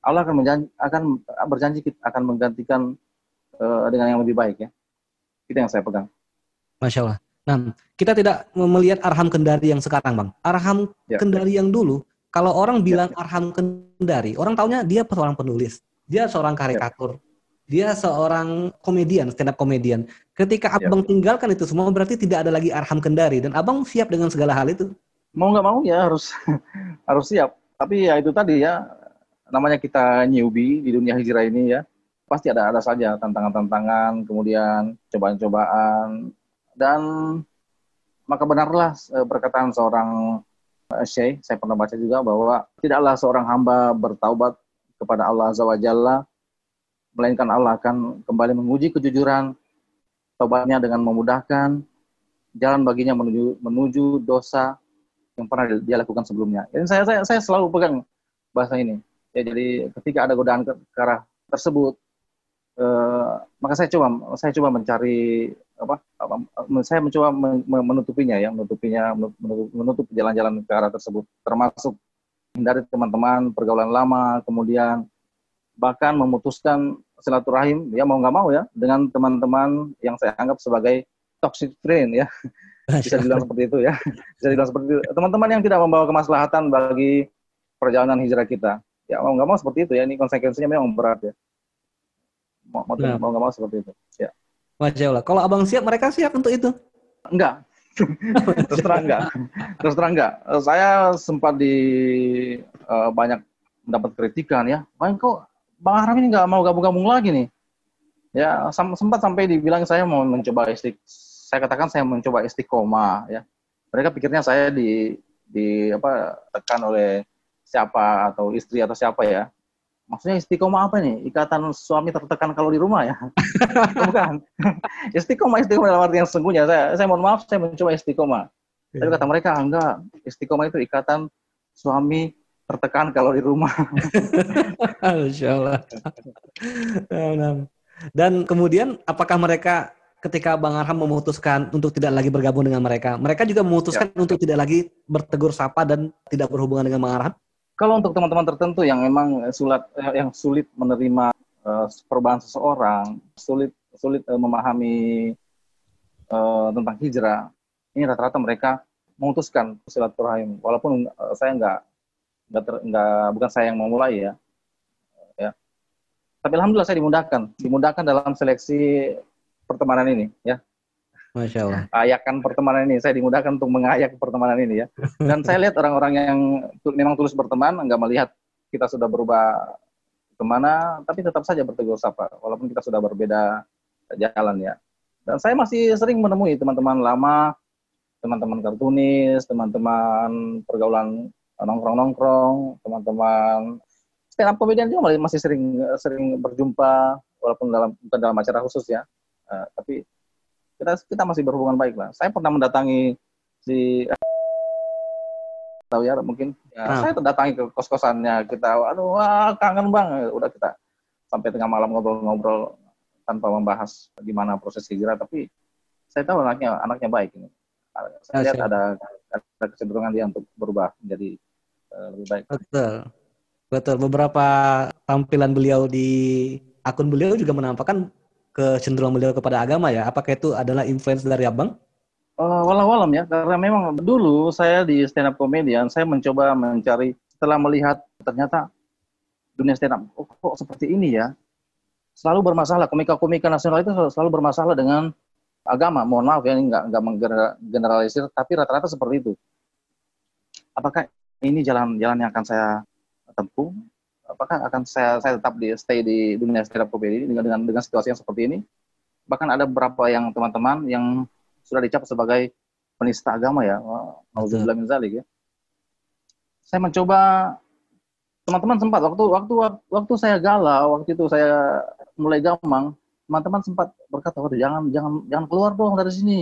Allah akan menjanji, akan berjanji kita akan menggantikan e, dengan yang lebih baik ya. Itu yang saya pegang. Masya Allah. Nah, kita tidak melihat Arham Kendari yang sekarang, Bang. Arham ya. Kendari yang dulu, kalau orang ya. bilang ya. Arham Kendari, orang taunya dia seorang penulis, dia seorang karikatur, ya dia seorang komedian, stand up komedian. Ketika ya. abang tinggalkan itu semua berarti tidak ada lagi Arham Kendari dan abang siap dengan segala hal itu. Mau nggak mau ya harus (laughs) harus siap. Tapi ya itu tadi ya namanya kita newbie di dunia hijrah ini ya pasti ada ada saja tantangan-tantangan, kemudian cobaan-cobaan dan maka benarlah eh, perkataan seorang eh, Syekh, saya pernah baca juga bahwa tidaklah seorang hamba bertaubat kepada Allah Azza wa Jalla melainkan Allah akan kembali menguji kejujuran tobatnya dengan memudahkan jalan baginya menuju menuju dosa yang pernah dia lakukan sebelumnya. Dan saya saya saya selalu pegang bahasa ini. Ya, jadi ketika ada godaan ke, ke arah tersebut, eh, maka saya coba saya coba mencari apa, apa saya mencoba menutupinya ya, menutupinya menutup, menutup jalan-jalan ke arah tersebut, termasuk hindari teman-teman pergaulan lama, kemudian bahkan memutuskan silaturahim ya mau nggak mau ya dengan teman-teman yang saya anggap sebagai toxic friend ya. Bisa dibilang seperti itu ya. Bisa dibilang seperti itu. Teman-teman yang tidak membawa kemaslahatan bagi perjalanan hijrah kita. Ya mau nggak mau seperti itu ya. Ini konsekuensinya memang berat ya. Mau mau nah. nggak mau seperti itu ya. Masya Allah. Kalau abang siap mereka siap untuk itu? Enggak (laughs) terus terang enggak terus terang enggak saya sempat di uh, banyak mendapat kritikan ya. Bang kok Bang Aram ini nggak mau gabung-gabung lagi nih. Ya sempat sampai dibilang saya mau mencoba istik saya katakan saya mencoba istiqomah ya. Mereka pikirnya saya di di apa tekan oleh siapa atau istri atau siapa ya. Maksudnya istiqomah apa nih? Ikatan suami tertekan kalau di rumah ya? (laughs) Bukan. (laughs) Istiqomah istiqomah dalam arti yang sesungguhnya. Saya saya mohon maaf saya mencoba istiqomah. Tapi kata mereka enggak. Istiqomah itu ikatan suami tertekan kalau di rumah (laughs) Insya Allah. Dan kemudian apakah mereka ketika Bang Arham memutuskan untuk tidak lagi bergabung dengan mereka, mereka juga memutuskan ya. untuk tidak lagi bertegur sapa dan tidak berhubungan dengan Bang Arham? Kalau untuk teman-teman tertentu yang memang sulit yang sulit menerima uh, perubahan seseorang, sulit sulit uh, memahami uh, tentang hijrah, ini rata-rata mereka memutuskan silaturahim. Walaupun uh, saya nggak nggak nggak bukan saya yang memulai ya, ya. Tapi alhamdulillah saya dimudahkan, dimudahkan dalam seleksi pertemanan ini ya. Masya Allah. Ayakan pertemanan ini, saya dimudahkan untuk mengayak pertemanan ini ya. Dan saya lihat orang-orang yang memang tulus berteman, nggak melihat kita sudah berubah ke mana, tapi tetap saja bertegur sapa, walaupun kita sudah berbeda jalan ya. Dan saya masih sering menemui teman-teman lama, teman-teman kartunis, teman-teman pergaulan nongkrong-nongkrong, teman-teman stand up comedian juga masih sering sering berjumpa walaupun dalam bukan dalam acara khusus ya. Uh, tapi kita kita masih berhubungan baik lah. Saya pernah mendatangi si tahu ya mungkin ya, nah. saya datangi ke kos kosannya kita aduh wah, kangen bang udah kita sampai tengah malam ngobrol-ngobrol tanpa membahas gimana proses hijrah tapi saya tahu anaknya anaknya baik ini saya lihat ada ada kecenderungan dia untuk berubah menjadi lebih baik betul betul beberapa tampilan beliau di akun beliau juga menampakkan kecenderungan beliau kepada agama ya? Apakah itu adalah influence dari abang? Uh, walau-walam ya, karena memang dulu saya di stand up comedian, saya mencoba mencari, setelah melihat ternyata dunia stand up, oh, kok seperti ini ya, selalu bermasalah, komika-komika nasional itu selalu bermasalah dengan agama. Mohon maaf ya, ini nggak nggak menggeneralisir, tapi rata-rata seperti itu. Apakah ini jalan-jalan yang akan saya tempuh? apakah akan saya saya tetap di stay di dunia stand up comedy dengan dengan dengan situasi yang seperti ini? Bahkan ada beberapa yang teman-teman yang sudah dicap sebagai penista agama ya Alhamdulillah min zalik ya. Saya mencoba teman-teman sempat waktu waktu waktu saya galau waktu itu saya mulai gamang teman-teman sempat berkata waduh jangan jangan jangan keluar dong dari sini.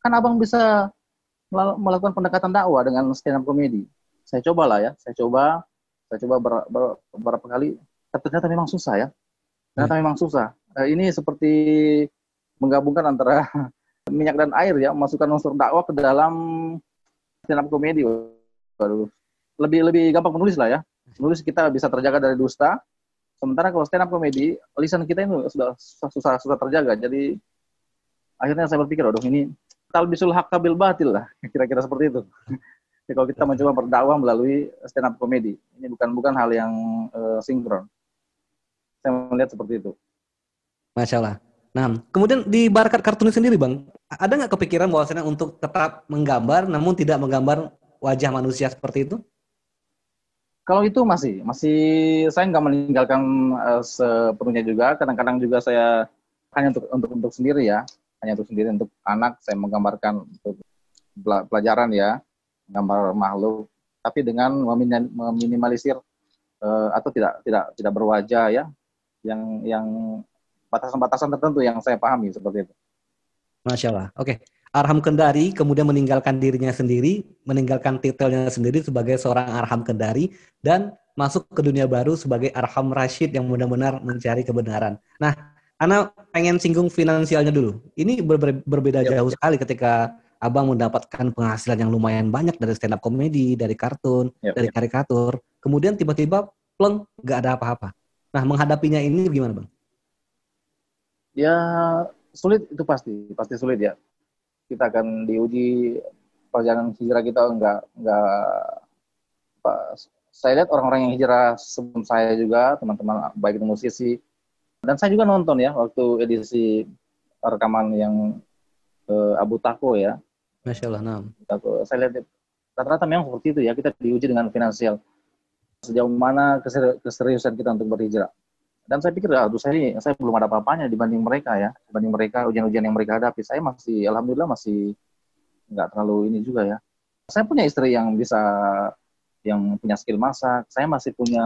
Kan abang bisa melakukan pendekatan dakwah dengan stand up comedy saya cobalah ya saya coba saya coba ber, ber, beberapa kali, ternyata memang susah ya. Ternyata hmm. memang susah. Uh, ini seperti menggabungkan antara (laughs) minyak dan air ya, masukkan unsur dakwah ke dalam stand up komedi. Waduh. Lebih lebih gampang menulis lah ya. Menulis kita bisa terjaga dari dusta. Sementara kalau stand up komedi, lisan kita itu sudah susah susah terjaga. Jadi akhirnya saya berpikir, aduh ini talbisul hak kabil batil lah, (laughs) kira-kira seperti itu. Jadi kalau kita mencoba berdakwah melalui stand up comedy, ini bukan bukan hal yang uh, sinkron. Saya melihat seperti itu. Masya Allah. Nah, kemudian di Barakat Kartunis sendiri, Bang, ada nggak kepikiran bahwasanya untuk tetap menggambar, namun tidak menggambar wajah manusia seperti itu? Kalau itu masih, masih saya nggak meninggalkan uh, sepenuhnya juga. Kadang-kadang juga saya hanya untuk untuk untuk sendiri ya, hanya untuk sendiri untuk anak saya menggambarkan untuk pelajaran ya gambar makhluk, tapi dengan meminimalisir uh, atau tidak tidak tidak berwajah ya, yang yang batasan-batasan tertentu yang saya pahami seperti itu. Masya Allah. Oke. Arham Kendari kemudian meninggalkan dirinya sendiri, meninggalkan titelnya sendiri sebagai seorang Arham Kendari dan masuk ke dunia baru sebagai Arham Rashid yang benar-benar mencari kebenaran. Nah, Ana pengen singgung finansialnya dulu. Ini ber ber berbeda Yep. jauh sekali ketika Abang mendapatkan penghasilan yang lumayan banyak dari stand up comedy, dari kartun, Yep, dari karikatur. Kemudian tiba-tiba pleng, nggak ada apa-apa. Nah, menghadapinya ini gimana, Bang? Ya sulit itu pasti, pasti sulit ya. Kita akan diuji perjalanan hijrah kita enggak enggak apa, saya lihat orang-orang yang hijrah sebelum saya juga teman-teman baik itu musisi dan saya juga nonton ya waktu edisi rekaman yang eh, Abu Tako ya Masya Allah, nah. Saya lihat rata-rata memang seperti itu ya kita diuji dengan finansial. Sejauh mana keser- keseriusan kita untuk berhijrah. Dan saya pikir aduh saya ini saya belum ada apa-apanya dibanding mereka ya dibanding mereka ujian-ujian yang mereka hadapi. Saya masih alhamdulillah masih nggak terlalu ini juga ya. Saya punya istri yang bisa yang punya skill masak saya masih punya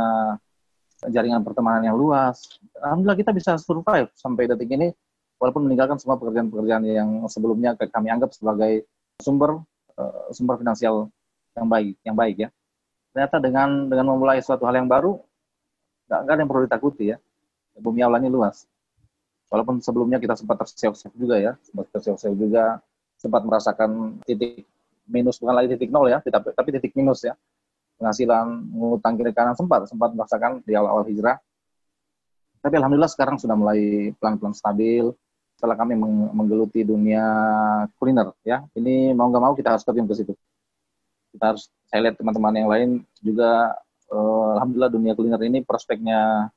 jaringan pertemanan yang luas. Alhamdulillah kita bisa survive sampai detik ini walaupun meninggalkan semua pekerjaan-pekerjaan yang sebelumnya kami anggap sebagai sumber eh, sumber finansial yang baik yang baik ya. Ternyata dengan dengan memulai suatu hal yang baru nggak ada yang perlu ditakuti ya. Bumi Allah ini luas. Walaupun sebelumnya kita sempat terseok-seok juga ya sempat terseok-seok juga sempat merasakan titik minus bukan lagi titik nol ya tapi, tapi titik minus ya. Penghasilan ngutang kiri kanan sempat sempat merasakan di awal-awal hijrah. Tapi alhamdulillah sekarang sudah mulai pelan-pelan stabil setelah kami meng- menggeluti dunia kuliner ya. Ini mau nggak mau kita harus terjun ke situ. Kita harus saya lihat teman-teman yang lain juga eh, alhamdulillah dunia kuliner ini prospeknya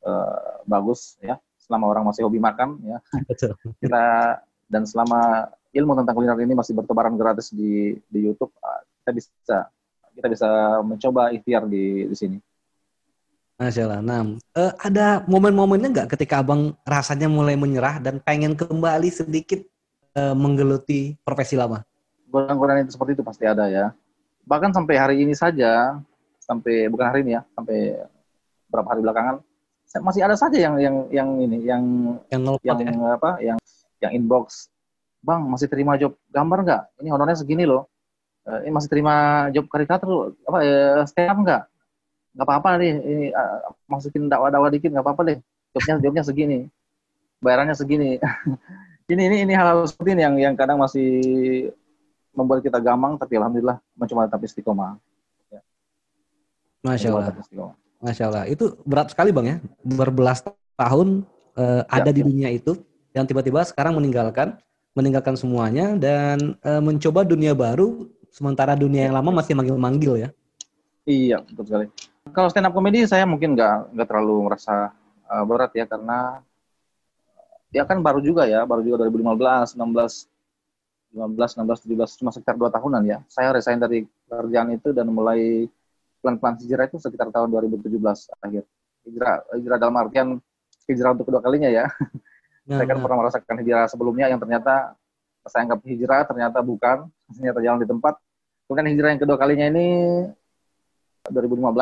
eh, bagus ya. Selama orang masih hobi makan ya. (laughs) Betul. kita dan selama ilmu tentang kuliner ini masih bertebaran gratis di di YouTube kita bisa kita bisa mencoba ikhtiar di di sini Masya Allah. Nah, eh, ada momen-momennya nggak ketika abang rasanya mulai menyerah dan pengen kembali sedikit eh, menggeluti profesi lama? godaan-godaan itu seperti itu pasti ada ya bahkan sampai hari ini saja sampai bukan hari ini ya sampai beberapa hari belakangan saya- masih ada saja yang yang yang ini yang Yang nelpon yang ya? apa yang yang inbox bang masih terima job gambar nggak ini honornya segini loh Eh, ini masih terima job karikatur apa ya stand up nggak nggak apa-apa nih ini eh, masukin dakwah-dakwah dikit nggak apa-apa deh jobnya jobnya segini bayarannya segini (laughs) ini ini ini hal-hal seperti ini yang yang kadang masih membuat kita gamang tapi alhamdulillah mencoba tetap istiqomah Masya Mencoba Allah. istiqomah. Masya Allah. Itu berat sekali bang ya. Berbelas tahun eh, ada di ya. dunia itu yang tiba-tiba sekarang meninggalkan meninggalkan semuanya dan eh, mencoba dunia baru sementara dunia yang lama masih manggil-manggil ya. Iya, betul sekali. Kalau stand up comedy saya mungkin nggak nggak terlalu merasa uh, berat ya karena ya kan baru juga ya, baru juga 2015, 16, 15, 16, 17 cuma sekitar dua tahunan ya. Saya resign dari kerjaan itu dan mulai pelan-pelan hijrah itu sekitar tahun 2017 akhir. Hijrah, hijrah dalam artian hijrah untuk kedua kalinya ya. Nah, saya kan nah. pernah merasakan hijrah sebelumnya yang ternyata saya anggap hijrah ternyata bukan, ternyata jalan di tempat. Kemudian hijrah yang kedua kalinya ini 2015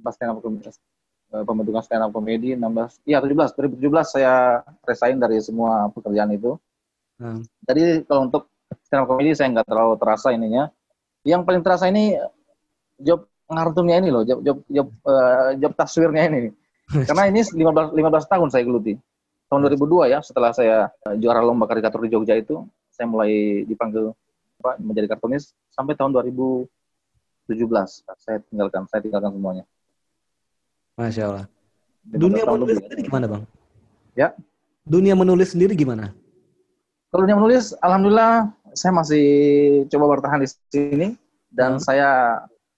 pas stand up eh, pembentukan stand up comedy 16 iya 17 2017 saya resign dari semua pekerjaan itu. Nah. Jadi kalau untuk stand up comedy saya nggak terlalu terasa ininya. Yang paling terasa ini job ngartunnya ini loh, job job job, eh, job taswirnya ini. (laughs) Karena ini 15 15 tahun saya geluti. Tahun 2002 ya, setelah saya eh, juara lomba karikatur di Jogja itu, saya mulai dipanggil apa, menjadi kartunis sampai tahun 2017. Saya tinggalkan, saya tinggalkan semuanya. Masya Allah. 15 Dunia menulis lebih. sendiri gimana bang? Ya. Dunia menulis sendiri gimana? Kalau dunia menulis, alhamdulillah saya masih coba bertahan di sini dan Hmm. saya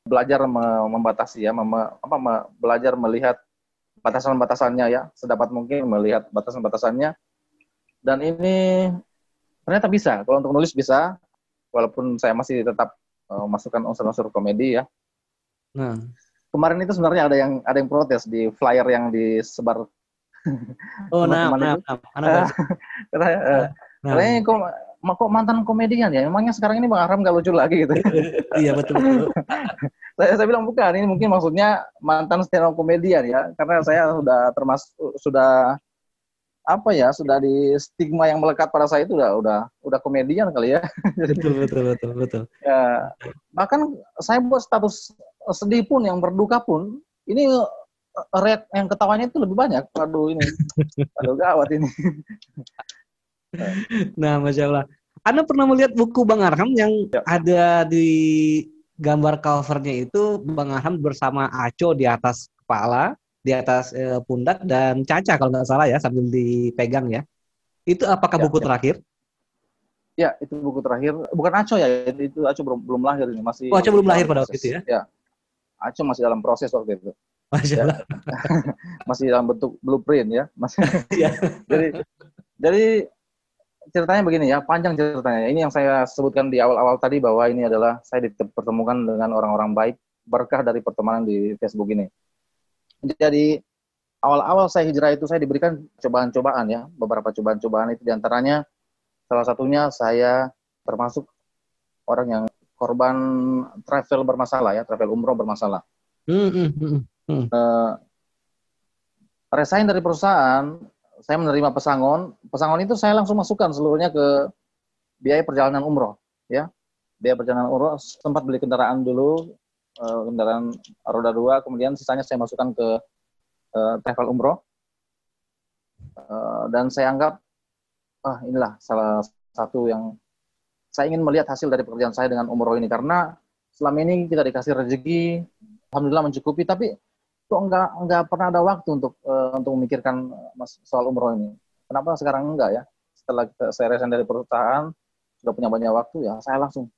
belajar me- membatasi ya, mem- apa, me- belajar melihat batasan-batasannya ya, sedapat mungkin melihat batasan-batasannya. Dan ini ternyata bisa. Kalau untuk nulis bisa, walaupun saya masih tetap eh, masukkan unsur-unsur komedi ya. Nah, Kemarin itu sebenarnya ada yang ada yang protes di flyer yang disebar. oh nah, nah, nah, (laughs) baca. Katanya, eh, Nah, katanya kok, kok mantan komedian ya? Emangnya sekarang ini Bang Aram gak lucu lagi gitu? (laughs) iya betul betul. (laughs) saya, saya bilang bukan ini mungkin maksudnya mantan stand up komedian ya karena saya sudah termasuk sudah apa ya sudah di stigma yang melekat pada saya itu udah udah udah komedian kali ya (laughs) betul betul betul betul. ya bahkan saya buat status sedih pun, yang berduka pun, ini eh, rate yang ketawanya itu lebih banyak. Aduh ini, (laughs) aduh gawat ini. Nah, masya Allah. Anda pernah melihat buku Bang Arham yang Ya. ada di gambar covernya itu Bang Arham bersama Aco di atas kepala, di atas eh, pundak dan Caca kalau nggak salah ya sambil dipegang ya. Itu apakah Ya, buku ya. terakhir? Ya, itu buku terakhir. Bukan Aco ya, itu, Aco belum belum lahir ini, masih. Oh, Aco belum lahir pada waktu itu ya? Ya. Aco masih dalam proses waktu itu. Masya Ya. (laughs) Masih dalam bentuk blueprint ya. Masih. Iya. (laughs) jadi jadi ceritanya begini ya, panjang ceritanya. Ini yang saya sebutkan di awal-awal tadi bahwa ini adalah saya dipertemukan dengan orang-orang baik berkah dari pertemanan di Facebook ini. Jadi awal-awal saya hijrah itu saya diberikan cobaan-cobaan ya, beberapa cobaan-cobaan itu di antaranya salah satunya saya termasuk orang yang korban travel bermasalah ya, travel umroh bermasalah. Hmm, hmm. Eh, resign dari perusahaan, saya menerima pesangon. Pesangon itu saya langsung masukkan seluruhnya ke biaya perjalanan umroh, ya. Biaya perjalanan umroh sempat beli kendaraan dulu, eh, kendaraan roda dua, kemudian sisanya saya masukkan ke eh, travel umroh. Eh, dan saya anggap, ah inilah salah satu yang saya ingin melihat hasil dari pekerjaan saya dengan umroh ini karena selama ini kita dikasih rezeki, alhamdulillah mencukupi, tapi kok nggak nggak pernah ada waktu untuk eh, untuk memikirkan soal umroh ini. Kenapa sekarang enggak ya? Setelah saya resign dari perusahaan sudah punya banyak waktu ya, saya langsung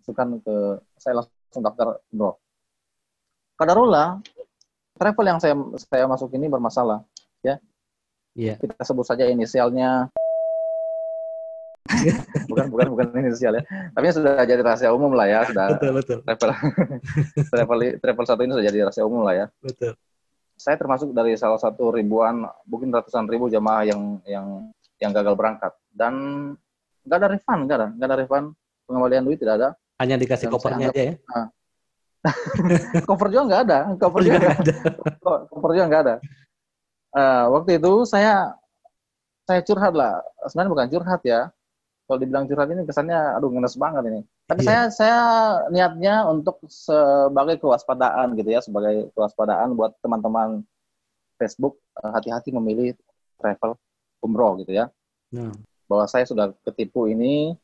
masukkan ke saya langsung daftar umroh. Kadarullah travel yang saya saya masuk ini bermasalah ya. Iya. Kita sebut saja inisialnya (laughs) bukan bukan bukan inisial ya. Tapi sudah jadi rahasia umum lah ya, sudah Betul, betul, travel (laughs) travel travel satu ini sudah jadi rahasia umum lah ya betul. saya termasuk dari salah satu ribuan, mungkin ratusan ribu jamaah yang yang yang gagal berangkat dan nggak ada refund, nggak ada, nggak ada refund pengembalian duit tidak ada, Hanya dikasih saya kopernya anggap- aja ya. (laughs) cover juga nggak ada, cover juga nggak ada, (laughs) cover juga nggak ada. Eh, waktu itu saya saya curhat lah, sebenarnya bukan curhat ya, kalau dibilang curhat ini kesannya aduh ngenes banget ini. Tapi Iya. saya saya niatnya untuk sebagai kewaspadaan gitu ya, sebagai kewaspadaan buat teman-teman Facebook eh, hati-hati memilih travel umroh gitu ya. Nah. Bahwa saya sudah ketipu ini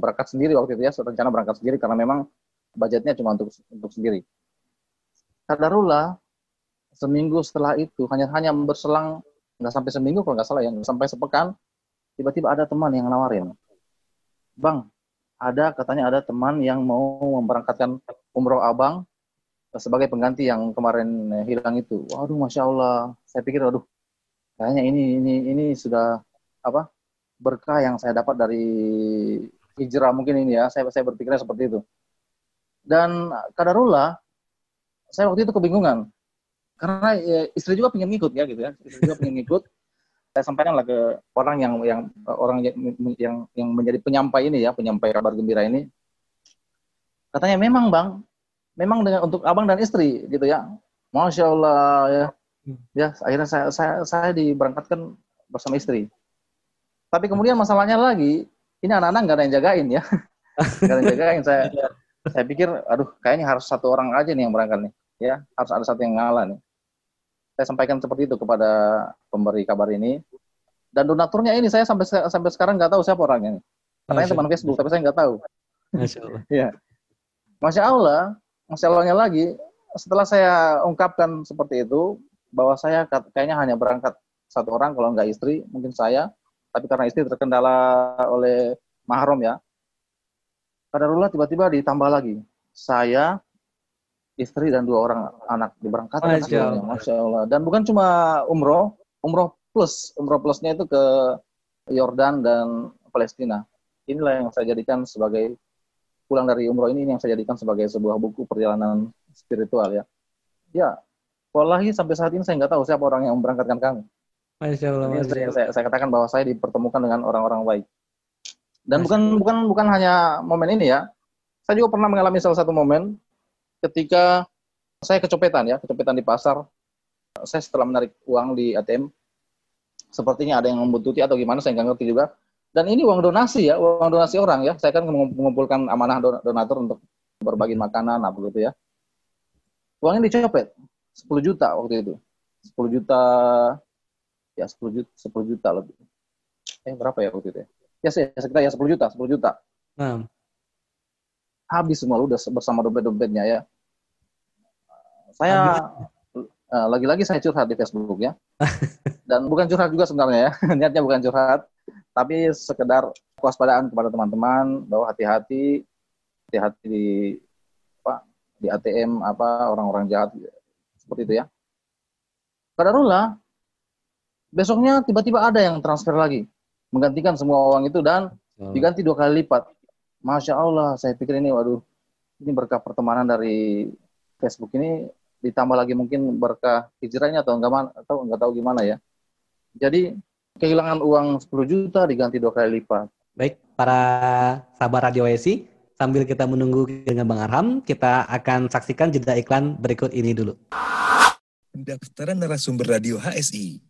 berangkat sendiri waktu itu ya, rencana berangkat sendiri karena memang budgetnya cuma untuk untuk sendiri. Kadarullah seminggu setelah itu hanya hanya berselang nggak sampai seminggu kalau nggak salah ya, nggak sampai sepekan tiba-tiba ada teman yang nawarin, bang ada katanya ada teman yang mau memberangkatkan umroh abang sebagai pengganti yang kemarin hilang itu. Waduh, masya Allah. Saya pikir, waduh, kayaknya ini ini ini sudah apa berkah yang saya dapat dari hijrah mungkin ini ya. Saya saya berpikirnya seperti itu. Dan kadarullah, saya waktu itu kebingungan karena ya, istri juga pengen ngikut ya gitu ya. Istri juga pengen ngikut. (laughs) Saya sampaikan lah ke orang yang yang orang yang yang, yang menjadi penyampai ini ya, penyampai kabar gembira ini. Katanya memang bang, memang dengan untuk abang dan istri gitu ya. Masya Allah ya. Ya akhirnya saya saya saya diberangkatkan bersama istri. Tapi kemudian masalahnya lagi, ini anak-anak nggak ada yang jagain ya. (laughs) Nggak ada yang jagain. Saya saya pikir, aduh kayaknya harus satu orang aja nih yang berangkat nih. Ya harus ada satu yang ngalah nih. Saya sampaikan seperti itu kepada pemberi kabar ini. Dan donaturnya ini saya sampai sampai sekarang nggak tahu siapa orangnya. nih. Katanya teman Facebook, tapi saya nggak tahu. Masya Allah. (laughs) Iya. Masya Allah, Masya Allahnya lagi, setelah saya ungkapkan seperti itu, bahwa saya kayaknya hanya berangkat satu orang, kalau nggak istri, mungkin saya, tapi karena istri terkendala oleh mahram ya, kadarullah tiba-tiba ditambah lagi. Saya, istri, dan dua orang anak diberangkatkan. Masya Allah. Masya Allah. Dan bukan cuma umroh, umroh plus. Umroh plusnya itu ke Yordan dan Palestina. Inilah yang saya jadikan sebagai pulang dari umroh ini ini yang saya jadikan sebagai sebuah buku perjalanan spiritual ya. Ya, wallahi sampai saat ini saya nggak tahu siapa orang yang memberangkatkan kami. Masya Allah. Masya saya, Allah. saya, saya katakan bahwa saya dipertemukan dengan orang-orang baik. Dan bukan bukan bukan hanya momen ini ya. Saya juga pernah mengalami salah satu momen ketika saya kecopetan ya, kecopetan di pasar. Saya setelah menarik uang di ATM, sepertinya ada yang membutuhkan atau gimana, saya nggak ngerti juga. Dan ini uang donasi ya, uang donasi orang ya. Saya kan mengum- mengumpulkan amanah don- donatur untuk berbagi makanan, apa gitu ya. uangnya dicopet 10 juta waktu itu 10 juta ya 10 juta 10 juta lebih. Eh berapa ya waktu itu ya? Ya sih sekitar ya 10 juta 10 juta. Nah, habis semua udah bersama dompet-dompetnya ya. Saya eh, lagi-lagi saya curhat di Facebook ya. (laughs) Dan bukan curhat juga sebenarnya ya. (laughs) Niatnya bukan curhat. Tapi sekedar kewaspadaan kepada teman-teman bahwa hati-hati hati-hati di apa di ATM apa orang-orang jahat seperti itu ya. Kadarullah besoknya tiba-tiba ada yang transfer lagi. Menggantikan semua uang itu dan oh, diganti dua kali lipat. Masya Allah saya pikir ini waduh ini berkah pertemanan dari Facebook ini. Ditambah lagi mungkin berkah hijrahnya atau enggak atau enggak tahu gimana ya. Jadi kehilangan uang 10 juta diganti dua kali lipat. Baik para sahabat Radio WSI, sambil kita menunggu dengan Bang Arham, kita akan saksikan jeda iklan berikut ini dulu. Pendaftaran narasumber radio HSI.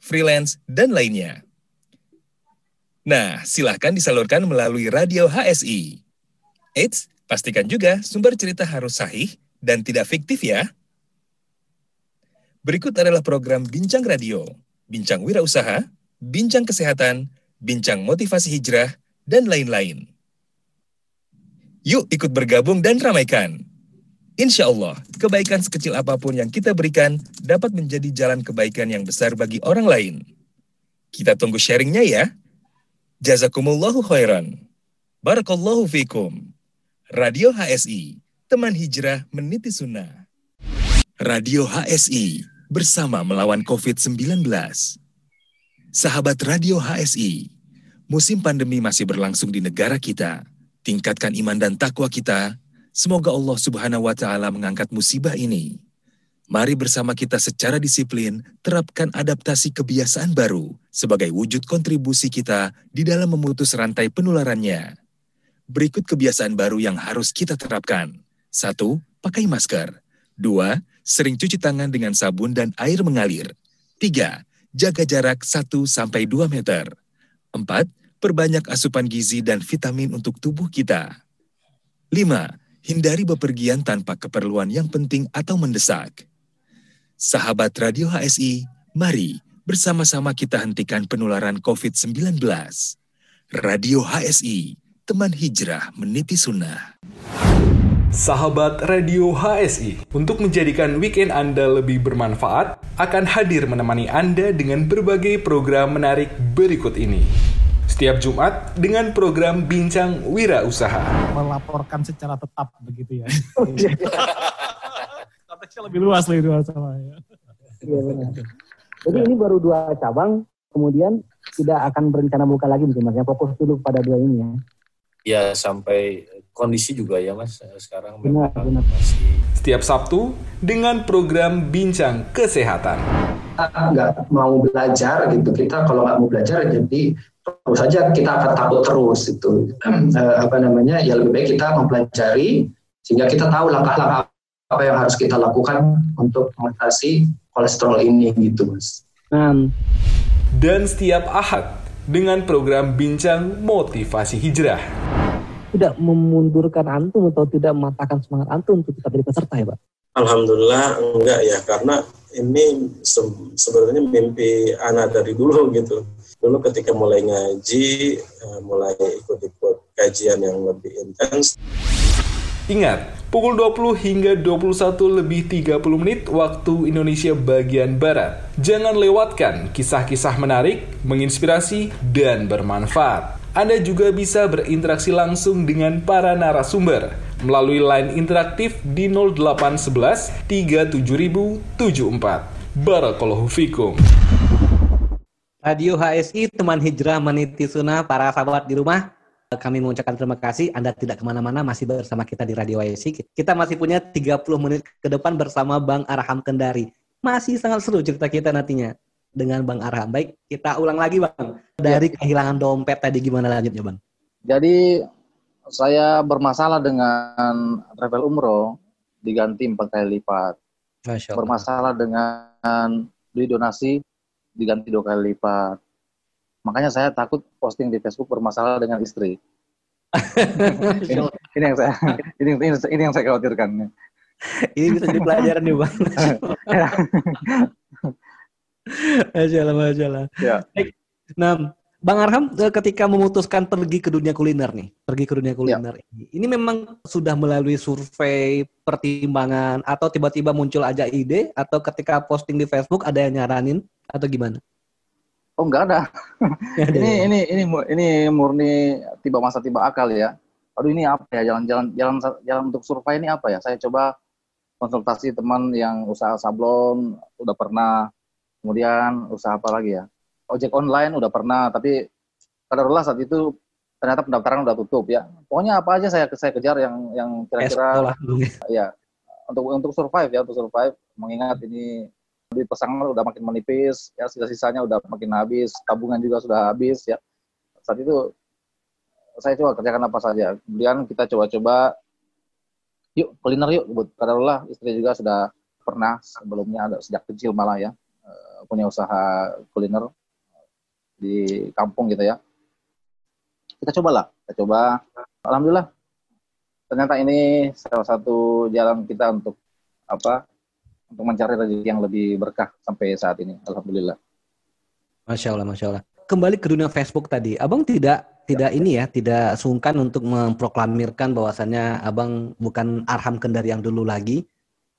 freelance, dan lainnya. Nah, silahkan disalurkan melalui radio HSI. Eits, pastikan juga sumber cerita harus sahih dan tidak fiktif ya. Berikut adalah program Bincang Radio, Bincang Wirausaha, Bincang Kesehatan, Bincang Motivasi Hijrah, dan lain-lain. Yuk ikut bergabung dan ramaikan. Insya Allah, kebaikan sekecil apa pun yang kita berikan dapat menjadi jalan kebaikan yang besar bagi orang lain. Kita tunggu sharingnya ya. Jazakumullahu khairan. Barakallahu fikum. Radio HSI, teman hijrah meniti sunnah. Radio HSI, bersama melawan COVID-19. Sahabat Radio HSI, musim pandemi masih berlangsung di negara kita. Tingkatkan iman dan takwa kita. Semoga Allah Subhanahu wa taala mengangkat musibah ini. Mari bersama kita secara disiplin terapkan adaptasi kebiasaan baru sebagai wujud kontribusi kita di dalam memutus rantai penularannya. Berikut kebiasaan baru yang harus kita terapkan. Satu, pakai masker. Dua, sering cuci tangan dengan sabun dan air mengalir. Tiga, jaga jarak 1 sampai 2 meter. Empat, perbanyak asupan gizi dan vitamin untuk tubuh kita. 5. Hindari bepergian tanpa keperluan yang penting atau mendesak. Sahabat Radio HSI, mari bersama-sama kita hentikan penularan COVID-19. Radio HSI, teman hijrah meniti sunnah. Sahabat Radio HSI, untuk menjadikan weekend Anda lebih bermanfaat, akan hadir menemani Anda dengan berbagai program menarik berikut ini. Setiap Jumat dengan program Bincang Wira Usaha. Melaporkan secara tetap begitu ya. (laughs) Konteksnya lebih luas lagi dua sama ya. Iya benar. Jadi ini baru dua cabang, kemudian tidak akan berencana buka lagi mungkin mas. Ya, fokus dulu pada dua ini ya. Ya sampai kondisi juga ya mas sekarang Benar, memang benar. masih Setiap Sabtu dengan program Bincang Kesehatan. Kita nggak mau belajar gitu kita kalau nggak mau belajar jadi terus saja kita akan takut terus itu Eh, apa namanya ya lebih baik kita mempelajari sehingga kita tahu langkah-langkah apa yang harus kita lakukan untuk mengatasi kolesterol ini gitu mas. Nah, Dan setiap Ahad dengan program Bincang Motivasi Hijrah. tidak memundurkan antum atau tidak mematahkan semangat antum untuk tetap jadi peserta ya pak? Alhamdulillah enggak ya karena ini se- sebenarnya mimpi anak dari dulu (laughs) gitu. Dulu ketika mulai ngaji, eh, mulai ikut-ikut kajian yang lebih intens, Ingat, pukul 20 hingga 21 lebih 30 menit waktu Indonesia bagian Barat. Jangan lewatkan kisah-kisah menarik, menginspirasi, dan bermanfaat. Anda juga bisa berinteraksi langsung dengan para narasumber melalui line interaktif di 0811 37074. Barakallahu fikum. Radio HSI teman hijrah meniti sunnah para sahabat di rumah. kami mengucapkan terima kasih. Anda tidak ke mana-mana, masih bersama kita di Radio YSI. Kita masih punya 30 menit ke depan bersama Bang Arham Kendari. Masih sangat seru cerita kita nantinya dengan Bang Arham. Baik, kita ulang lagi Bang. Dari ya. kehilangan dompet tadi gimana lanjutnya Bang? Jadi saya bermasalah dengan travel umroh diganti empat kali lipat. Bermasalah dengan beli donasi diganti dua kali lipat Makanya saya takut posting di Facebook bermasalah dengan istri. ini, ini yang saya ini, ini, ini yang saya khawatirkan. ini bisa jadi pelajaran nih bang. (laughs) Masya Allah, Masya Allah. Ya. Nah, Bang Arham eh, ketika memutuskan pergi ke dunia kuliner nih, pergi ke dunia kuliner ya. ini, ini memang sudah melalui survei, pertimbangan, atau tiba-tiba muncul aja ide, atau ketika posting di Facebook ada yang nyaranin, atau gimana? Oh enggak ada. ini ini ini ini murni tiba masa tiba akal ya. Aduh ini apa ya jalan-jalan jalan jalan untuk survei ini apa ya? Saya coba konsultasi teman yang usaha sablon udah pernah. Kemudian usaha apa lagi ya? Ojek online udah pernah, tapi kadarullah saat itu ternyata pendaftaran udah tutup ya. Pokoknya apa aja saya saya kejar yang yang kira-kira ya untuk untuk survive ya untuk survive mengingat ini di pesangon udah makin menipis, ya sisa-sisanya udah makin habis, tabungan juga sudah habis ya. Saat itu saya coba kerjakan apa saja. Kemudian kita coba-coba yuk kuliner yuk, karena istri juga sudah pernah sebelumnya ada sejak kecil malah ya punya usaha kuliner di kampung gitu ya. Kita cobalah, kita coba. Alhamdulillah ternyata ini salah satu jalan kita untuk apa untuk mencari rezeki yang lebih berkah sampai saat ini. Alhamdulillah. Masya Allah, masya Allah. Kembali ke dunia Facebook tadi, abang tidak tidak ini ya, tidak sungkan untuk memproklamirkan bahwasannya abang bukan Arham Kendari yang dulu lagi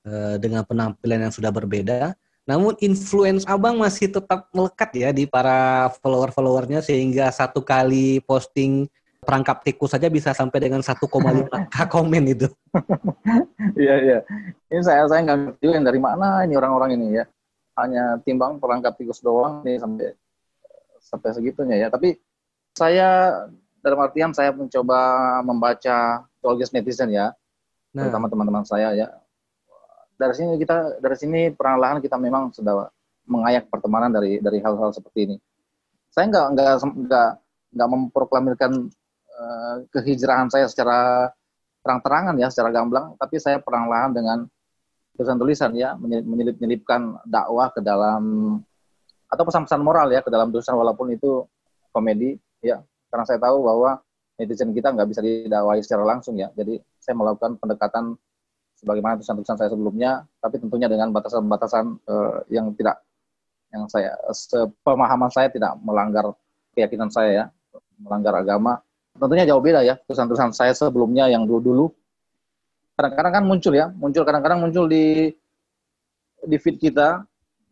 eh, dengan penampilan yang sudah berbeda. Namun influence abang masih tetap melekat ya di para follower-followernya sehingga satu kali posting perangkap tikus saja bisa sampai dengan 1,5 k (laughs) komen itu. Iya iya. Ini saya saya nggak ngerti yang dari mana ini orang-orang ini ya. Hanya timbang perangkap tikus doang nih sampai sampai segitunya ya. Tapi saya dalam artian saya mencoba membaca tolgis netizen ya, nah. terutama teman-teman saya ya. Dari sini kita dari sini perlahan kita memang sudah mengayak pertemanan dari dari hal-hal seperti ini. Saya nggak nggak nggak nggak memproklamirkan Eh, kehijrahan saya secara terang-terangan ya, secara gamblang, tapi saya perang-lahan dengan tulisan-tulisan ya, menyelip-nyelipkan dakwah ke dalam atau pesan-pesan moral ya ke dalam tulisan walaupun itu komedi ya, karena saya tahu bahwa netizen kita nggak bisa didakwai secara langsung ya, jadi saya melakukan pendekatan sebagaimana tulisan-tulisan saya sebelumnya, tapi tentunya dengan batasan-batasan uh, yang tidak yang saya sepemahaman saya tidak melanggar keyakinan saya ya, melanggar agama tentunya jauh beda ya tulisan-tulisan saya sebelumnya yang dulu-dulu. Kadang-kadang kan muncul ya, muncul kadang-kadang muncul di di feed kita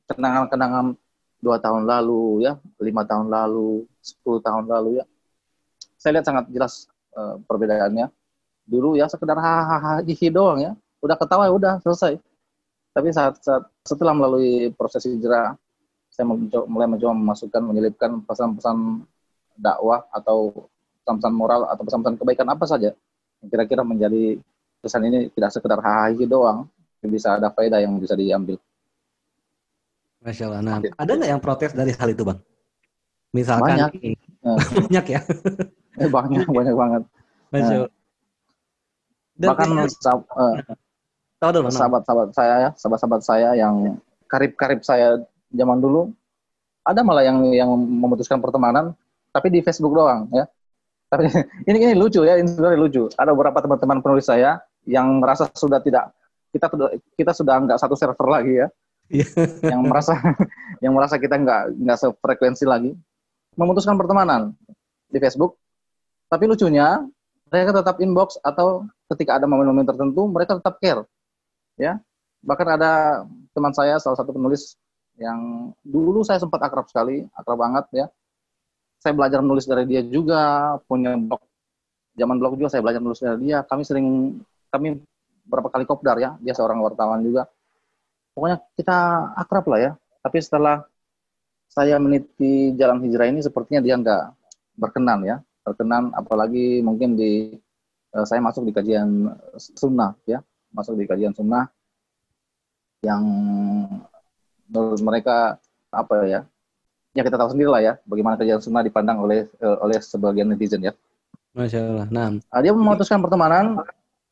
kenangan-kenangan dua tahun lalu ya, lima tahun lalu, sepuluh tahun lalu ya. Saya lihat sangat jelas uh, perbedaannya. Dulu ya sekedar hahaha doang ya, udah ketawa ya udah selesai. Tapi saat, saat setelah melalui proses hijrah, saya mencoba, mulai mencoba memasukkan, menyelipkan pesan-pesan dakwah atau pesan-pesan moral atau pesan-pesan kebaikan apa saja yang kira-kira menjadi pesan ini tidak sekedar hahaha doang, bisa ada faedah yang bisa diambil. Masya Allah. Nah, ada nggak yang protes dari hal itu, Bang? Misalkan banyak, (laughs) banyak ya? Eh, banyak, banyak banget. Masya Allah. Dan bahkan uh, sahabat-sahabat saya ya, sahabat-sahabat saya yang karib-karib saya zaman dulu, ada malah yang yang memutuskan pertemanan, tapi di Facebook doang ya. Tapi (laughs) ini ini lucu ya, ini sebenarnya lucu. Ada beberapa teman-teman penulis saya yang merasa sudah tidak kita sudah kita sudah nggak satu server lagi ya. Iya. (laughs) yang merasa (laughs) yang merasa kita nggak nggak sefrekuensi lagi memutuskan pertemanan di Facebook. Tapi lucunya mereka tetap inbox atau ketika ada momen-momen tertentu mereka tetap care. Ya. Bahkan ada teman saya salah satu penulis yang dulu saya sempat akrab sekali, akrab banget ya saya belajar menulis dari dia juga, punya blog. Zaman blog juga saya belajar menulis dari dia. Kami sering, kami berapa kali kopdar ya, dia seorang wartawan juga. Pokoknya kita akrab lah ya. Tapi setelah saya meniti jalan hijrah ini, sepertinya dia nggak berkenan ya berkenan apalagi mungkin di uh, saya masuk di kajian sunnah ya masuk di kajian sunnah yang menurut mereka apa ya ya kita tahu sendiri lah ya bagaimana kajian sunnah dipandang oleh uh, oleh sebagian netizen ya Masya Allah. Nah, uh, dia memutuskan pertemanan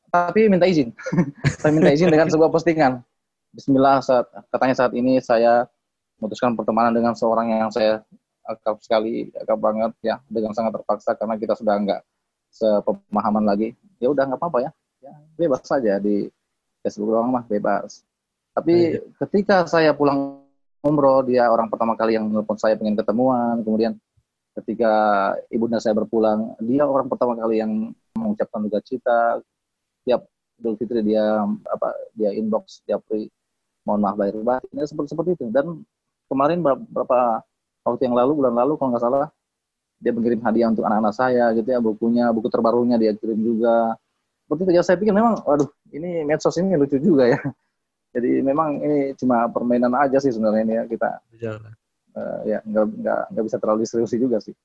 tapi minta izin (laughs) saya minta izin dengan sebuah postingan Bismillah saat katanya saat ini saya memutuskan pertemanan dengan seorang yang saya akrab sekali, akrab banget ya, dengan sangat terpaksa karena kita sudah enggak sepemahaman lagi. Ya udah nggak apa-apa ya bebas saja di Facebook doang mah bebas. Tapi Ayo. ketika saya pulang umroh, dia orang pertama kali yang menelpon saya pengen ketemuan. Kemudian ketika ibunda saya berpulang, dia orang pertama kali yang mengucapkan duka cita. Tiap Idul Fitri dia apa dia inbox dia free mohon maaf lahir batin ya, seperti seperti itu dan kemarin beberapa waktu yang lalu bulan lalu kalau nggak salah dia mengirim hadiah untuk anak-anak saya gitu ya bukunya buku terbarunya dia kirim juga seperti itu ya saya pikir memang waduh ini medsos ini lucu juga ya jadi memang ini cuma permainan aja sih sebenarnya ini ya kita uh, ya nggak nggak nggak bisa terlalu serius juga sih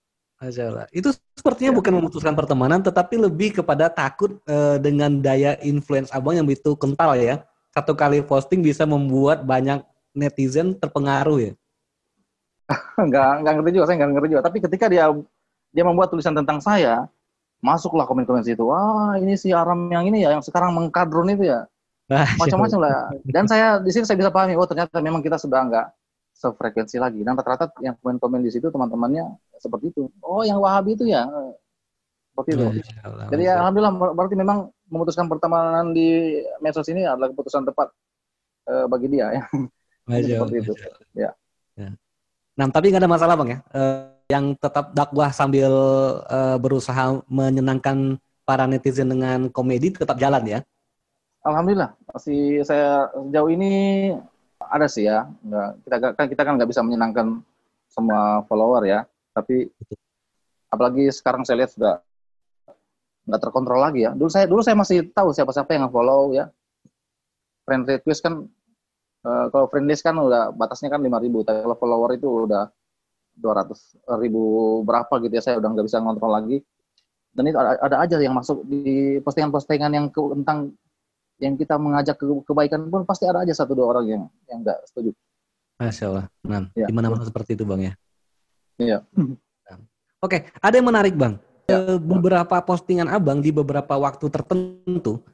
Masalah. Itu sepertinya ya. bukan memutuskan pertemanan, tetapi lebih kepada takut uh, dengan daya influence abang yang begitu kental ya. Satu kali posting bisa membuat banyak netizen terpengaruh ya? (laughs) nggak nggak ngerti juga saya nggak ngerti juga tapi ketika dia dia membuat tulisan tentang saya masuklah komen-komen situ. Wah ini si Aram yang ini ya yang sekarang mengkadrun itu ya. Ah, macam-macam lah. Dan saya di sini saya bisa pahami oh ternyata memang kita sudah nggak sefrekuensi lagi. Dan rata-rata yang komen-komen di situ teman-temannya seperti itu. Oh yang Wahabi itu ya. Seperti itu. Jadi ya, alhamdulillah berarti memang memutuskan pertemanan di medsos ini adalah keputusan tepat uh, bagi dia ya. Masya seperti itu. Ya. ya. Nah, tapi nggak ada masalah bang ya. Uh, yang tetap dakwah sambil uh, berusaha menyenangkan para netizen dengan komedi tetap jalan ya. Alhamdulillah masih saya sejauh ini ada sih ya. Nggak, kita kan kita kan nggak bisa menyenangkan semua follower ya. Tapi apalagi sekarang saya lihat sudah nggak terkontrol lagi ya. Dulu saya dulu saya masih tahu siapa-siapa yang follow ya. Friend request kan Uh, kalau friendlist kan udah batasnya kan 5000, tapi kalau follower itu udah 200 ribu berapa gitu ya, saya udah nggak bisa ngontrol lagi. Dan itu ada, ada aja yang masuk di postingan-postingan yang ke, tentang yang kita mengajak ke, kebaikan pun pasti ada aja satu dua orang yang yang nggak setuju. Masya Allah. Nah, ya. di mana-mana seperti itu bang ya. Iya. Oke, ada yang menarik bang. Ya. Beberapa postingan abang di beberapa waktu tertentu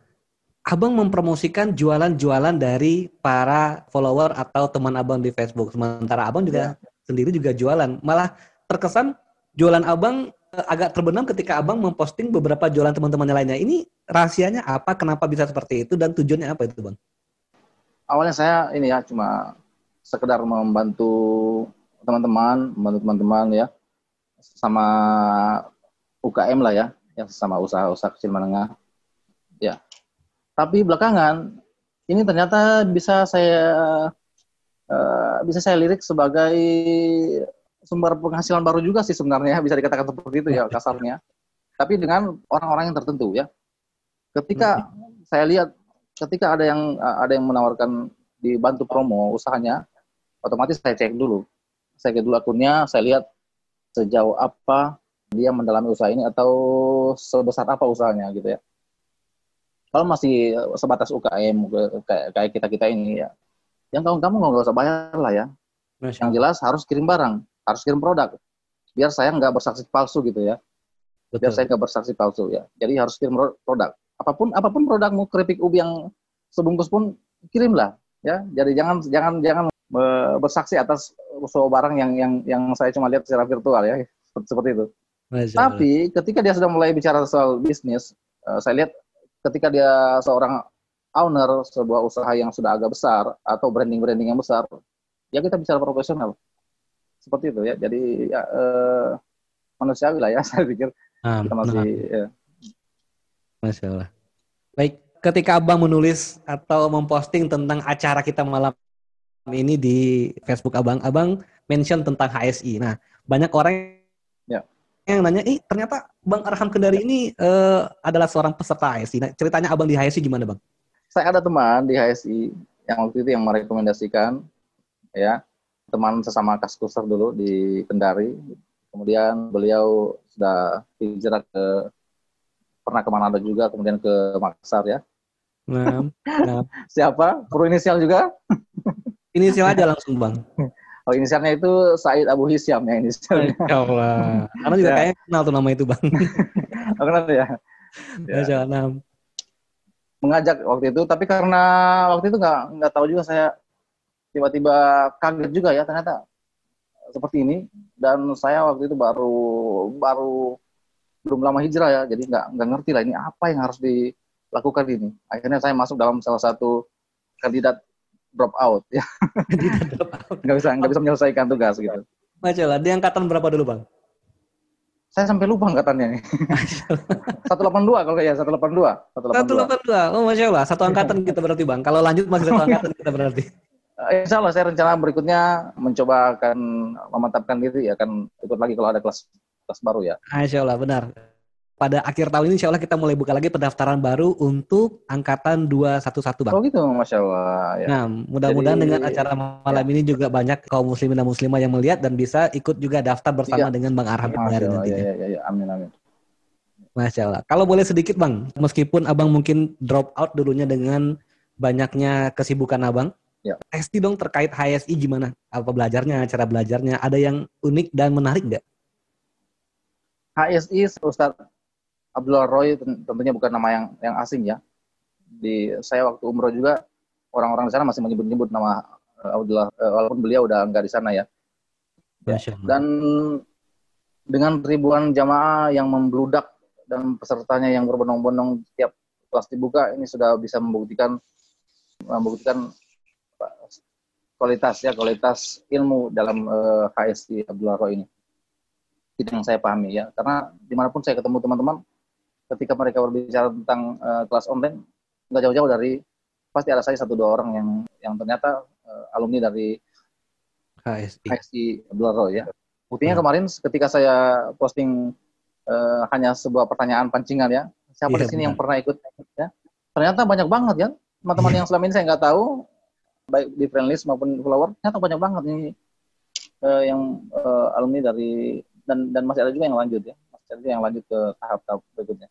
Abang mempromosikan jualan-jualan dari para follower atau teman abang di Facebook. Sementara abang juga ya. Sendiri juga jualan. Malah terkesan jualan abang eh, agak terbenam ketika abang memposting beberapa jualan teman-temannya lainnya. Ini rahasianya apa? Kenapa bisa seperti itu? Dan tujuannya apa itu bang? Awalnya saya ini ya cuma sekedar membantu teman-teman, membantu teman-teman ya sama UKM lah ya, yang sama usaha-usaha kecil menengah. Ya, tapi belakangan ini ternyata bisa saya uh, bisa saya lirik sebagai sumber penghasilan baru juga sih sebenarnya bisa dikatakan seperti itu ya kasarnya. Tapi dengan orang-orang yang tertentu ya. Ketika hmm. saya lihat ketika ada yang ada yang menawarkan dibantu promo usahanya, otomatis saya cek dulu. Saya cek dulu akunnya, saya lihat sejauh apa dia mendalami usaha ini atau sebesar apa usahanya gitu ya kalau masih sebatas UKM kayak kita kita ini ya yang kamu kamu nggak usah bayar lah ya. Masya. yang jelas harus kirim barang harus kirim produk. Biar saya nggak bersaksi palsu gitu ya. Betul. biar saya nggak bersaksi palsu ya. Jadi harus kirim produk. Apa pun apa pun produkmu keripik ubi yang sebungkus pun kirimlah ya. Jadi jangan jangan jangan bersaksi atas usaha barang yang yang yang saya cuma lihat secara virtual ya. Seperti, (laughs) seperti itu. Masya tapi ketika dia sudah mulai bicara soal bisnis uh, saya lihat ketika dia seorang owner sebuah usaha yang sudah agak besar atau branding-branding yang besar, ya kita bicara profesional. Seperti itu ya. Jadi ya eh, manusiawi lah ya (laughs) saya pikir. Ah, kita masih ya. Masya Allah. Baik, ketika Abang menulis atau memposting tentang acara kita malam ini di Facebook Abang, Abang mention tentang HSI. Nah, banyak orang yang nanya, ih ternyata Bang Arham Kendari ini uh, adalah seorang peserta HSI. Nah, ceritanya abang di HSI gimana bang? Saya ada teman di HSI yang waktu itu yang merekomendasikan, ya teman sesama kaskuser dulu di Kendari. Kemudian beliau sudah hijrah ke pernah ke Manado juga, kemudian ke Makassar ya. Nah, nah. (laughs) Siapa? Perlu inisial juga? (laughs) Inisial aja langsung bang. Oh inisialnya itu Said Abu Hisyam ya inisialnya. (laughs) Masya Allah. Karena juga Ya. kayaknya kenal tuh nama itu bang. Oh, kenapa ya? Masya Allah. Mengajak waktu itu, tapi karena waktu itu nggak nggak tahu juga saya tiba-tiba kaget juga ya ternyata seperti ini dan saya waktu itu baru baru belum lama hijrah ya jadi nggak nggak ngerti lah ini apa yang harus dilakukan ini akhirnya saya masuk dalam salah satu kandidat drop out ya (laughs) nggak bisa nggak bisa menyelesaikan tugas gitu Masya Allah. Di angkatan berapa dulu bang? Saya sampai lupa angkatannya nih (laughs) 182 kalau kayak ya 182 182 182. Oh Masya Allah. Satu angkatan kita berarti bang. Kalau lanjut masih satu angkatan kita berarti. Eh, Insya Allah saya rencana berikutnya mencoba akan memantapkan diri akan ikut lagi kalau ada kelas kelas baru ya Masya Allah benar. Pada akhir tahun ini insya Allah kita mulai buka lagi pendaftaran baru untuk angkatan 211 bang. oh gitu masya Allah ya. Nah, mudah-mudahan dengan acara malam ini juga banyak kaum muslimin dan muslimah yang melihat dan bisa ikut juga daftar bersama Iya. dengan Bang Arham Allah, nantinya. ya, ya, ya, amin amin Masya Allah. Kalau boleh sedikit Bang, meskipun Abang mungkin drop out dulunya dengan banyaknya kesibukan Abang, Ya. Testi dong terkait HSI gimana? Apa belajarnya, cara belajarnya, ada yang unik dan menarik nggak? HSI Ustadz Abdullah Roy ten- tentunya bukan nama yang yang asing ya. Di saya waktu umroh juga orang-orang di sana masih menyebut-nyebut nama eh, Abdullah eh, walaupun beliau udah nggak di sana ya. Allah. Dan dengan ribuan jamaah yang membludak dan pesertanya yang berbondong-bondong tiap kelas dibuka ini sudah bisa membuktikan membuktikan apa, kualitas ya kualitas ilmu dalam eh, HSI Abdullah Roy ini itu yang saya pahami ya karena di mana pun saya ketemu teman-teman ketika mereka berbicara tentang eh, kelas online nggak jauh-jauh dari pasti ada saya satu dua orang yang yang ternyata eh, alumni dari HSI. HSI Roy ya. Buktinya kemarin ketika saya posting eh, hanya sebuah pertanyaan pancingan ya. Siapa Iya, di sini yang benar. pernah ikut ya? Ternyata banyak banget ya teman-teman yang selama ini saya nggak tahu baik di friendlist maupun follower ternyata banyak banget ini eh, yang eh, alumni dari dan dan masih ada juga yang lanjut ya. Masih ada juga yang lanjut ke tahap-tahap berikutnya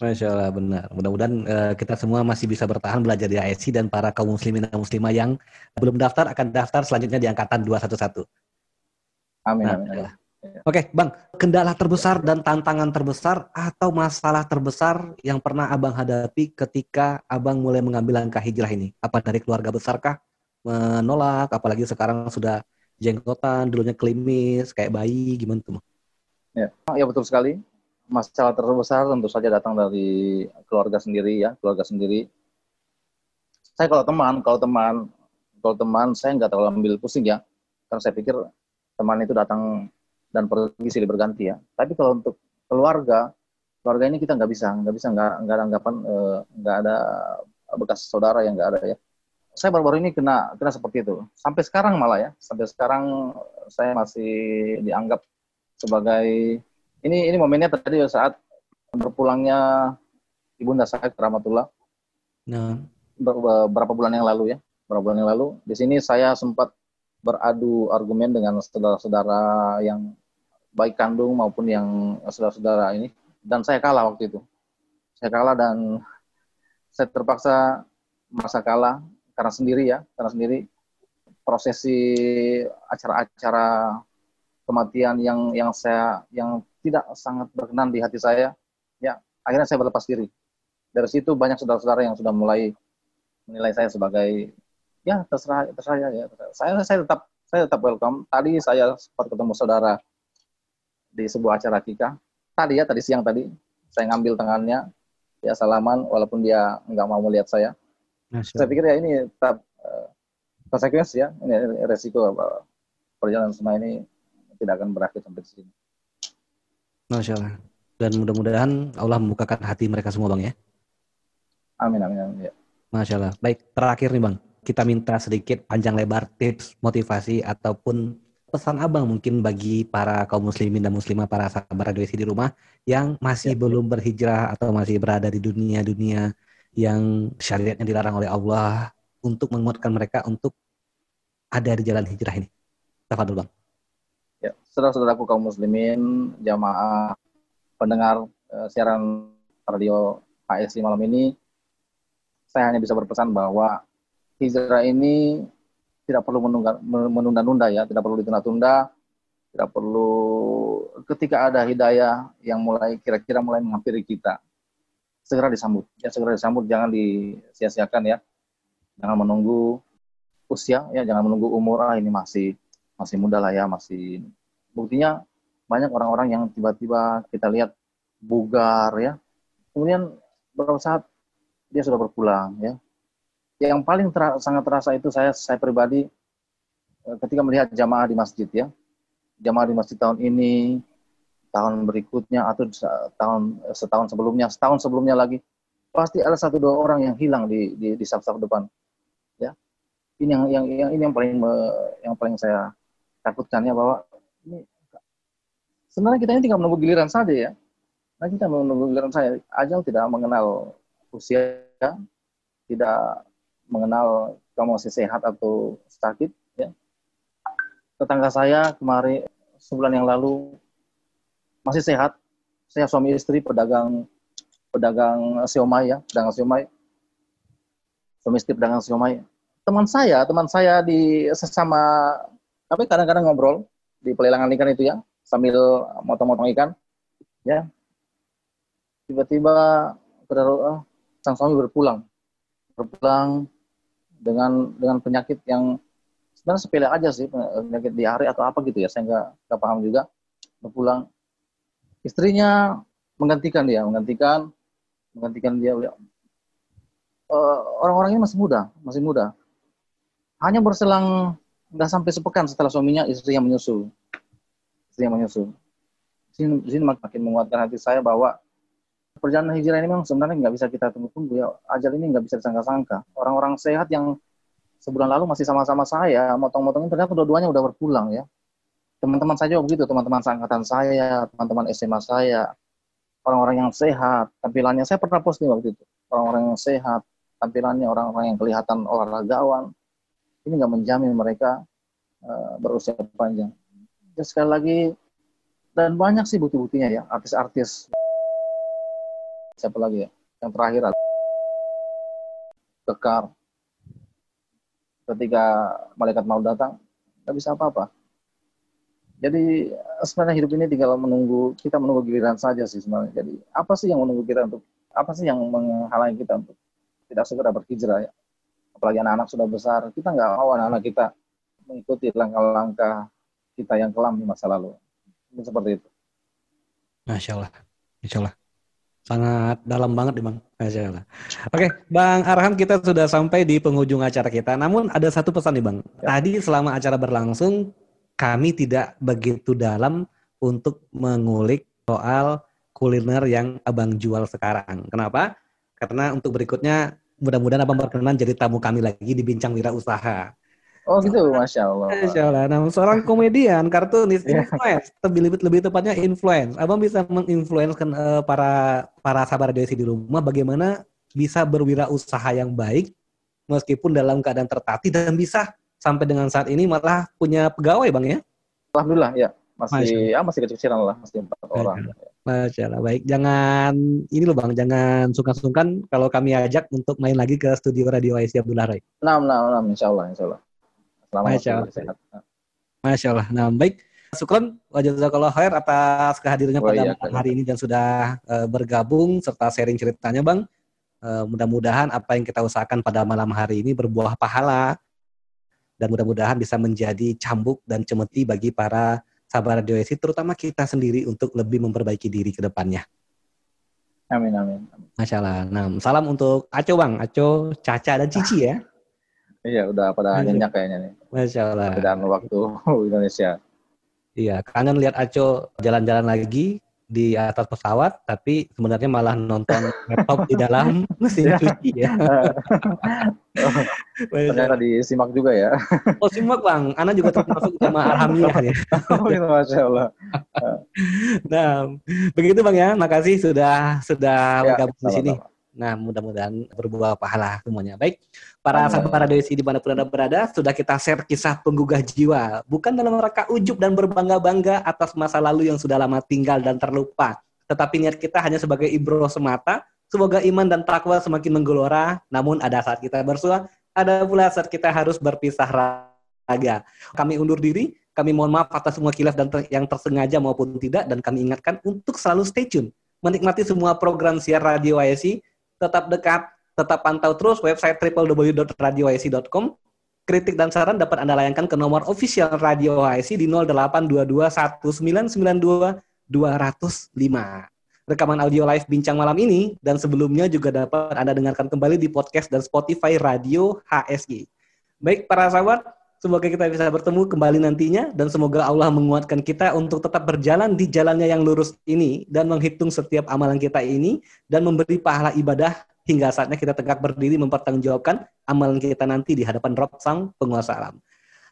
Masya Allah benar. Mudah-mudahan eh, kita semua masih bisa bertahan belajar di HSI dan para kaum muslimin dan muslimah yang belum daftar akan daftar selanjutnya di angkatan 211. amin Nah, amin, amin. Oke, Bang, kendala terbesar dan tantangan terbesar atau masalah terbesar yang pernah Abang hadapi ketika Abang mulai mengambil langkah hijrah ini? Apa dari keluarga besarkah menolak, apalagi sekarang sudah jenggotan, dulunya klimis, kayak bayi, gimana tuh? Ya, ya betul sekali. Masalah terbesar tentu saja datang dari keluarga sendiri ya, keluarga sendiri. Saya kalau teman, kalau teman, kalau teman saya nggak terlalu ambil pusing ya, karena saya pikir teman itu datang dan pergi silih berganti ya. Tapi kalau untuk keluarga, keluarga ini kita nggak bisa, nggak bisa nggak nggak ada anggapan eh, nggak ada bekas saudara yang nggak ada ya. Saya baru-baru ini kena kena seperti itu. Sampai sekarang malah ya, sampai sekarang saya masih dianggap sebagai ini ini momennya tadi saat berpulangnya ibunda saya ke Rahmatullah. Nah, ber- beberapa bulan yang lalu ya? Beberapa bulan yang lalu. Di sini saya sempat beradu argumen dengan saudara-saudara yang baik kandung maupun yang saudara-saudara ini. Dan saya kalah waktu itu. Saya kalah dan saya terpaksa merasa kalah karena sendiri ya karena sendiri prosesi acara-acara kematian yang yang saya yang tidak sangat berkenan di hati saya. Ya akhirnya saya berlepas diri. Dari situ banyak saudara-saudara yang sudah mulai menilai saya sebagai ya terserah terserah ya, ya. saya saya tetap saya tetap welcome. Tadi saya sempat ketemu saudara di sebuah acara kika. Tadi ya tadi siang tadi saya ngambil tangannya ya salaman walaupun dia nggak mau melihat saya. Masya saya pikir ya ini tetap eh, konsekuensi ya ini resiko apa, perjalanan semua ini tidak akan berakhir sampai di sini Masya Allah. Dan mudah-mudahan Allah membukakan hati mereka semua, Bang ya. amin amin, amin ya. Masya Allah. Baik, terakhir nih Bang. Kita minta sedikit panjang lebar tips, motivasi, ataupun pesan abang mungkin bagi para kaum muslimin dan muslimah, para sahabat radio di rumah yang masih belum berhijrah atau masih berada di dunia-dunia yang syariatnya dilarang oleh Allah untuk menguatkan mereka untuk ada di jalan hijrah ini. Tafadol Bang. Ya, saudara-saudaraku kaum muslimin, jamaah pendengar eh, siaran radio HSI malam ini, saya hanya bisa berpesan bahwa hijrah ini tidak perlu menunda-nunda ya, tidak perlu ditunda-tunda, tidak perlu ketika ada hidayah yang mulai kira-kira mulai menghampiri kita, segera disambut. Ya segera disambut, jangan disia-siakan ya. Jangan menunggu usia ya, jangan menunggu umur ah ini masih masih muda lah ya, masih buktinya banyak orang-orang yang tiba-tiba kita lihat bugar ya. Kemudian beberapa saat dia sudah berpulang ya. Yang paling tera- sangat terasa itu saya saya pribadi eh, ketika melihat jamaah di masjid ya. Jamaah di masjid tahun ini, tahun berikutnya atau tahun setahun sebelumnya, setahun sebelumnya lagi pasti ada satu dua orang yang hilang di di, di saf-saf depan. Ya. Ini yang yang, ini yang paling yang paling saya takutkannya bahwa ini sebenarnya kita ini tinggal menunggu giliran saja ya. Nah kita menunggu giliran saya. Ajal tidak mengenal usia, tidak mengenal kamu masih sehat atau sakit. Ya. Tetangga saya kemarin sebulan yang lalu masih sehat. Saya suami istri pedagang pedagang siomay ya, pedagang siomay. Suami istri pedagang siomay. Teman saya, teman saya di sesama tapi kadang-kadang ngobrol di pelelangan ikan itu ya sambil motong-motong ikan ya. Tiba-tiba saudara sang suami berpulang. Berpulang dengan dengan penyakit yang sebenarnya sepele aja sih penyakit diare atau apa gitu ya saya nggak nggak paham juga. Berpulang. Istrinya menggantikan dia menggantikan menggantikan dia Eh, orang-orang ini masih muda masih muda. Hanya berselang nggak sampai sepekan setelah suaminya istri yang menyusul. Istri yang menyusul. Sini, sini makin menguatkan hati saya bahwa perjalanan hijrah ini memang sebenarnya nggak bisa kita tunggu-tunggu ya. Ajal ini nggak bisa disangka-sangka. Orang-orang sehat yang sebulan lalu masih sama-sama saya motong-motongin ternyata dua-duanya udah berpulang ya. Teman-teman saya juga begitu teman-teman seangkatan saya teman-teman SMA saya. Orang-orang yang sehat tampilannya saya pernah posting waktu itu. Orang-orang yang sehat tampilannya orang-orang yang kelihatan olahragawan ini nggak menjamin mereka uh, berusia panjang. Dan sekali lagi dan banyak sih bukti-buktinya ya artis-artis siapa lagi ya yang terakhir kekar ketika malaikat mau datang nggak bisa apa-apa. Jadi sebenarnya hidup ini tinggal menunggu kita menunggu giliran saja sih sebenarnya. Jadi apa sih yang menunggu kita untuk apa sih yang menghalangi kita untuk tidak segera berhijrah ya? Apalagi anak-anak sudah besar, kita nggak mau anak-anak kita mengikuti langkah-langkah kita yang kelam di masa lalu. Ini seperti itu. Masya Allah. Masya Allah. Sangat dalam banget nih Bang. Masya Allah. Oke, Bang Arham kita sudah sampai di penghujung acara kita. Namun ada satu pesan nih Bang. Ya. Tadi selama acara berlangsung, kami tidak begitu dalam untuk mengulik soal kuliner yang Abang jual sekarang. Kenapa? Karena untuk berikutnya mudah-mudahan abang berkenan jadi tamu kami lagi di Bincang Wira Usaha. Oh gitu, masya Allah. Masya Allah. Nah, seorang komedian, kartunis, Iya. influence, lebih, lebih, tepatnya influence. Abang bisa menginfluenskan eh, para para sahabat radio di rumah bagaimana bisa berwirausaha yang baik meskipun dalam keadaan tertatih dan bisa sampai dengan saat ini malah punya pegawai bang ya. Alhamdulillah ya masih ya masih kecil-kecilan lah masih empat orang. Masya Allah. Baik, jangan ini loh bang, jangan sungkan-sungkan kalau kami ajak untuk main lagi ke studio radio IC Abdullah Rai. Enam, enam, enam, insya Allah, insya Allah. Selamat Masya Allah. sehat. Masya Allah. Nah, baik. Syukron wajazakallah khair atas kehadirannya Oh, pada iya, malam hari ini dan sudah eh, bergabung serta sharing ceritanya, Bang. Eh, mudah-mudahan apa yang kita usahakan pada malam hari ini berbuah pahala dan mudah-mudahan bisa menjadi cambuk dan cemeti bagi para sahabat radio IC, terutama kita sendiri untuk lebih memperbaiki diri ke depannya. Amin, amin. Masya Allah. Nah, salam untuk Aco, Bang. Aco, Caca, dan Cici ya. Iya, udah pada Masya- nyenyak kayaknya nih. Masya Allah. Dan waktu (laughs) Indonesia. Iya, kangen lihat Aco jalan-jalan lagi di atas pesawat, tapi sebenarnya malah nonton (laughs) laptop di dalam mesin cuci ya. (laughs) Ternyata disimak juga ya. Oh simak bang, Ana juga termasuk jamaah alhamdulillah ya. Oh, itu Masya Allah. Nah, begitu bang ya, makasih sudah sudah Ya, bergabung di sini. sama-sama. Nah, mudah-mudahan berbuah pahala semuanya. Baik, para sahabat para desi di mana pun Anda berada, sudah kita share kisah penggugah jiwa. Bukan dalam rangka ujub dan berbangga-bangga atas masa lalu yang sudah lama tinggal dan terlupa. Tetapi niat kita hanya sebagai ibro semata. Semoga iman dan takwa semakin menggelora. Namun ada saat kita bersuah, ada pula saat kita harus berpisah raga. Kami undur diri, kami mohon maaf atas semua kilaf dan ter yang tersengaja maupun tidak, dan kami ingatkan untuk selalu stay tune. Menikmati semua program siar Radio YSI tetap dekat, tetap pantau terus website www.radiohsi.com. Kritik dan saran dapat Anda layangkan ke nomor official Radio HSI di 0822199205. Rekaman audio live bincang malam ini dan sebelumnya juga dapat Anda dengarkan kembali di podcast dan Spotify Radio HSI. Baik para sahabat, semoga kita bisa bertemu kembali nantinya dan semoga Allah menguatkan kita untuk tetap berjalan di jalannya yang lurus ini dan menghitung setiap amalan kita ini dan memberi pahala ibadah hingga saatnya kita tegak berdiri mempertanggungjawabkan amalan kita nanti di hadapan Rob Sang penguasa alam.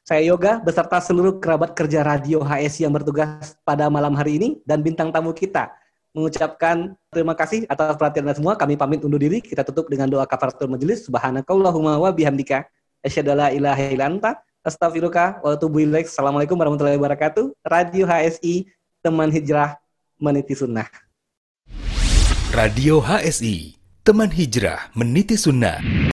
Saya Yoga beserta seluruh kerabat kerja Radio HSI yang bertugas pada malam hari ini dan bintang tamu kita mengucapkan terima kasih atas perhatian Anda semua. Kami pamit undur diri. Kita tutup dengan doa kafaratul majelis. Subhanakallahumma wa bihamdika asyhadu la ilaha illa anta Astagfirullah wa ilaik. Assalamualaikum warahmatullahi wabarakatuh. Radio HSI, teman hijrah meniti sunnah. Radio HSI, teman hijrah meniti sunnah.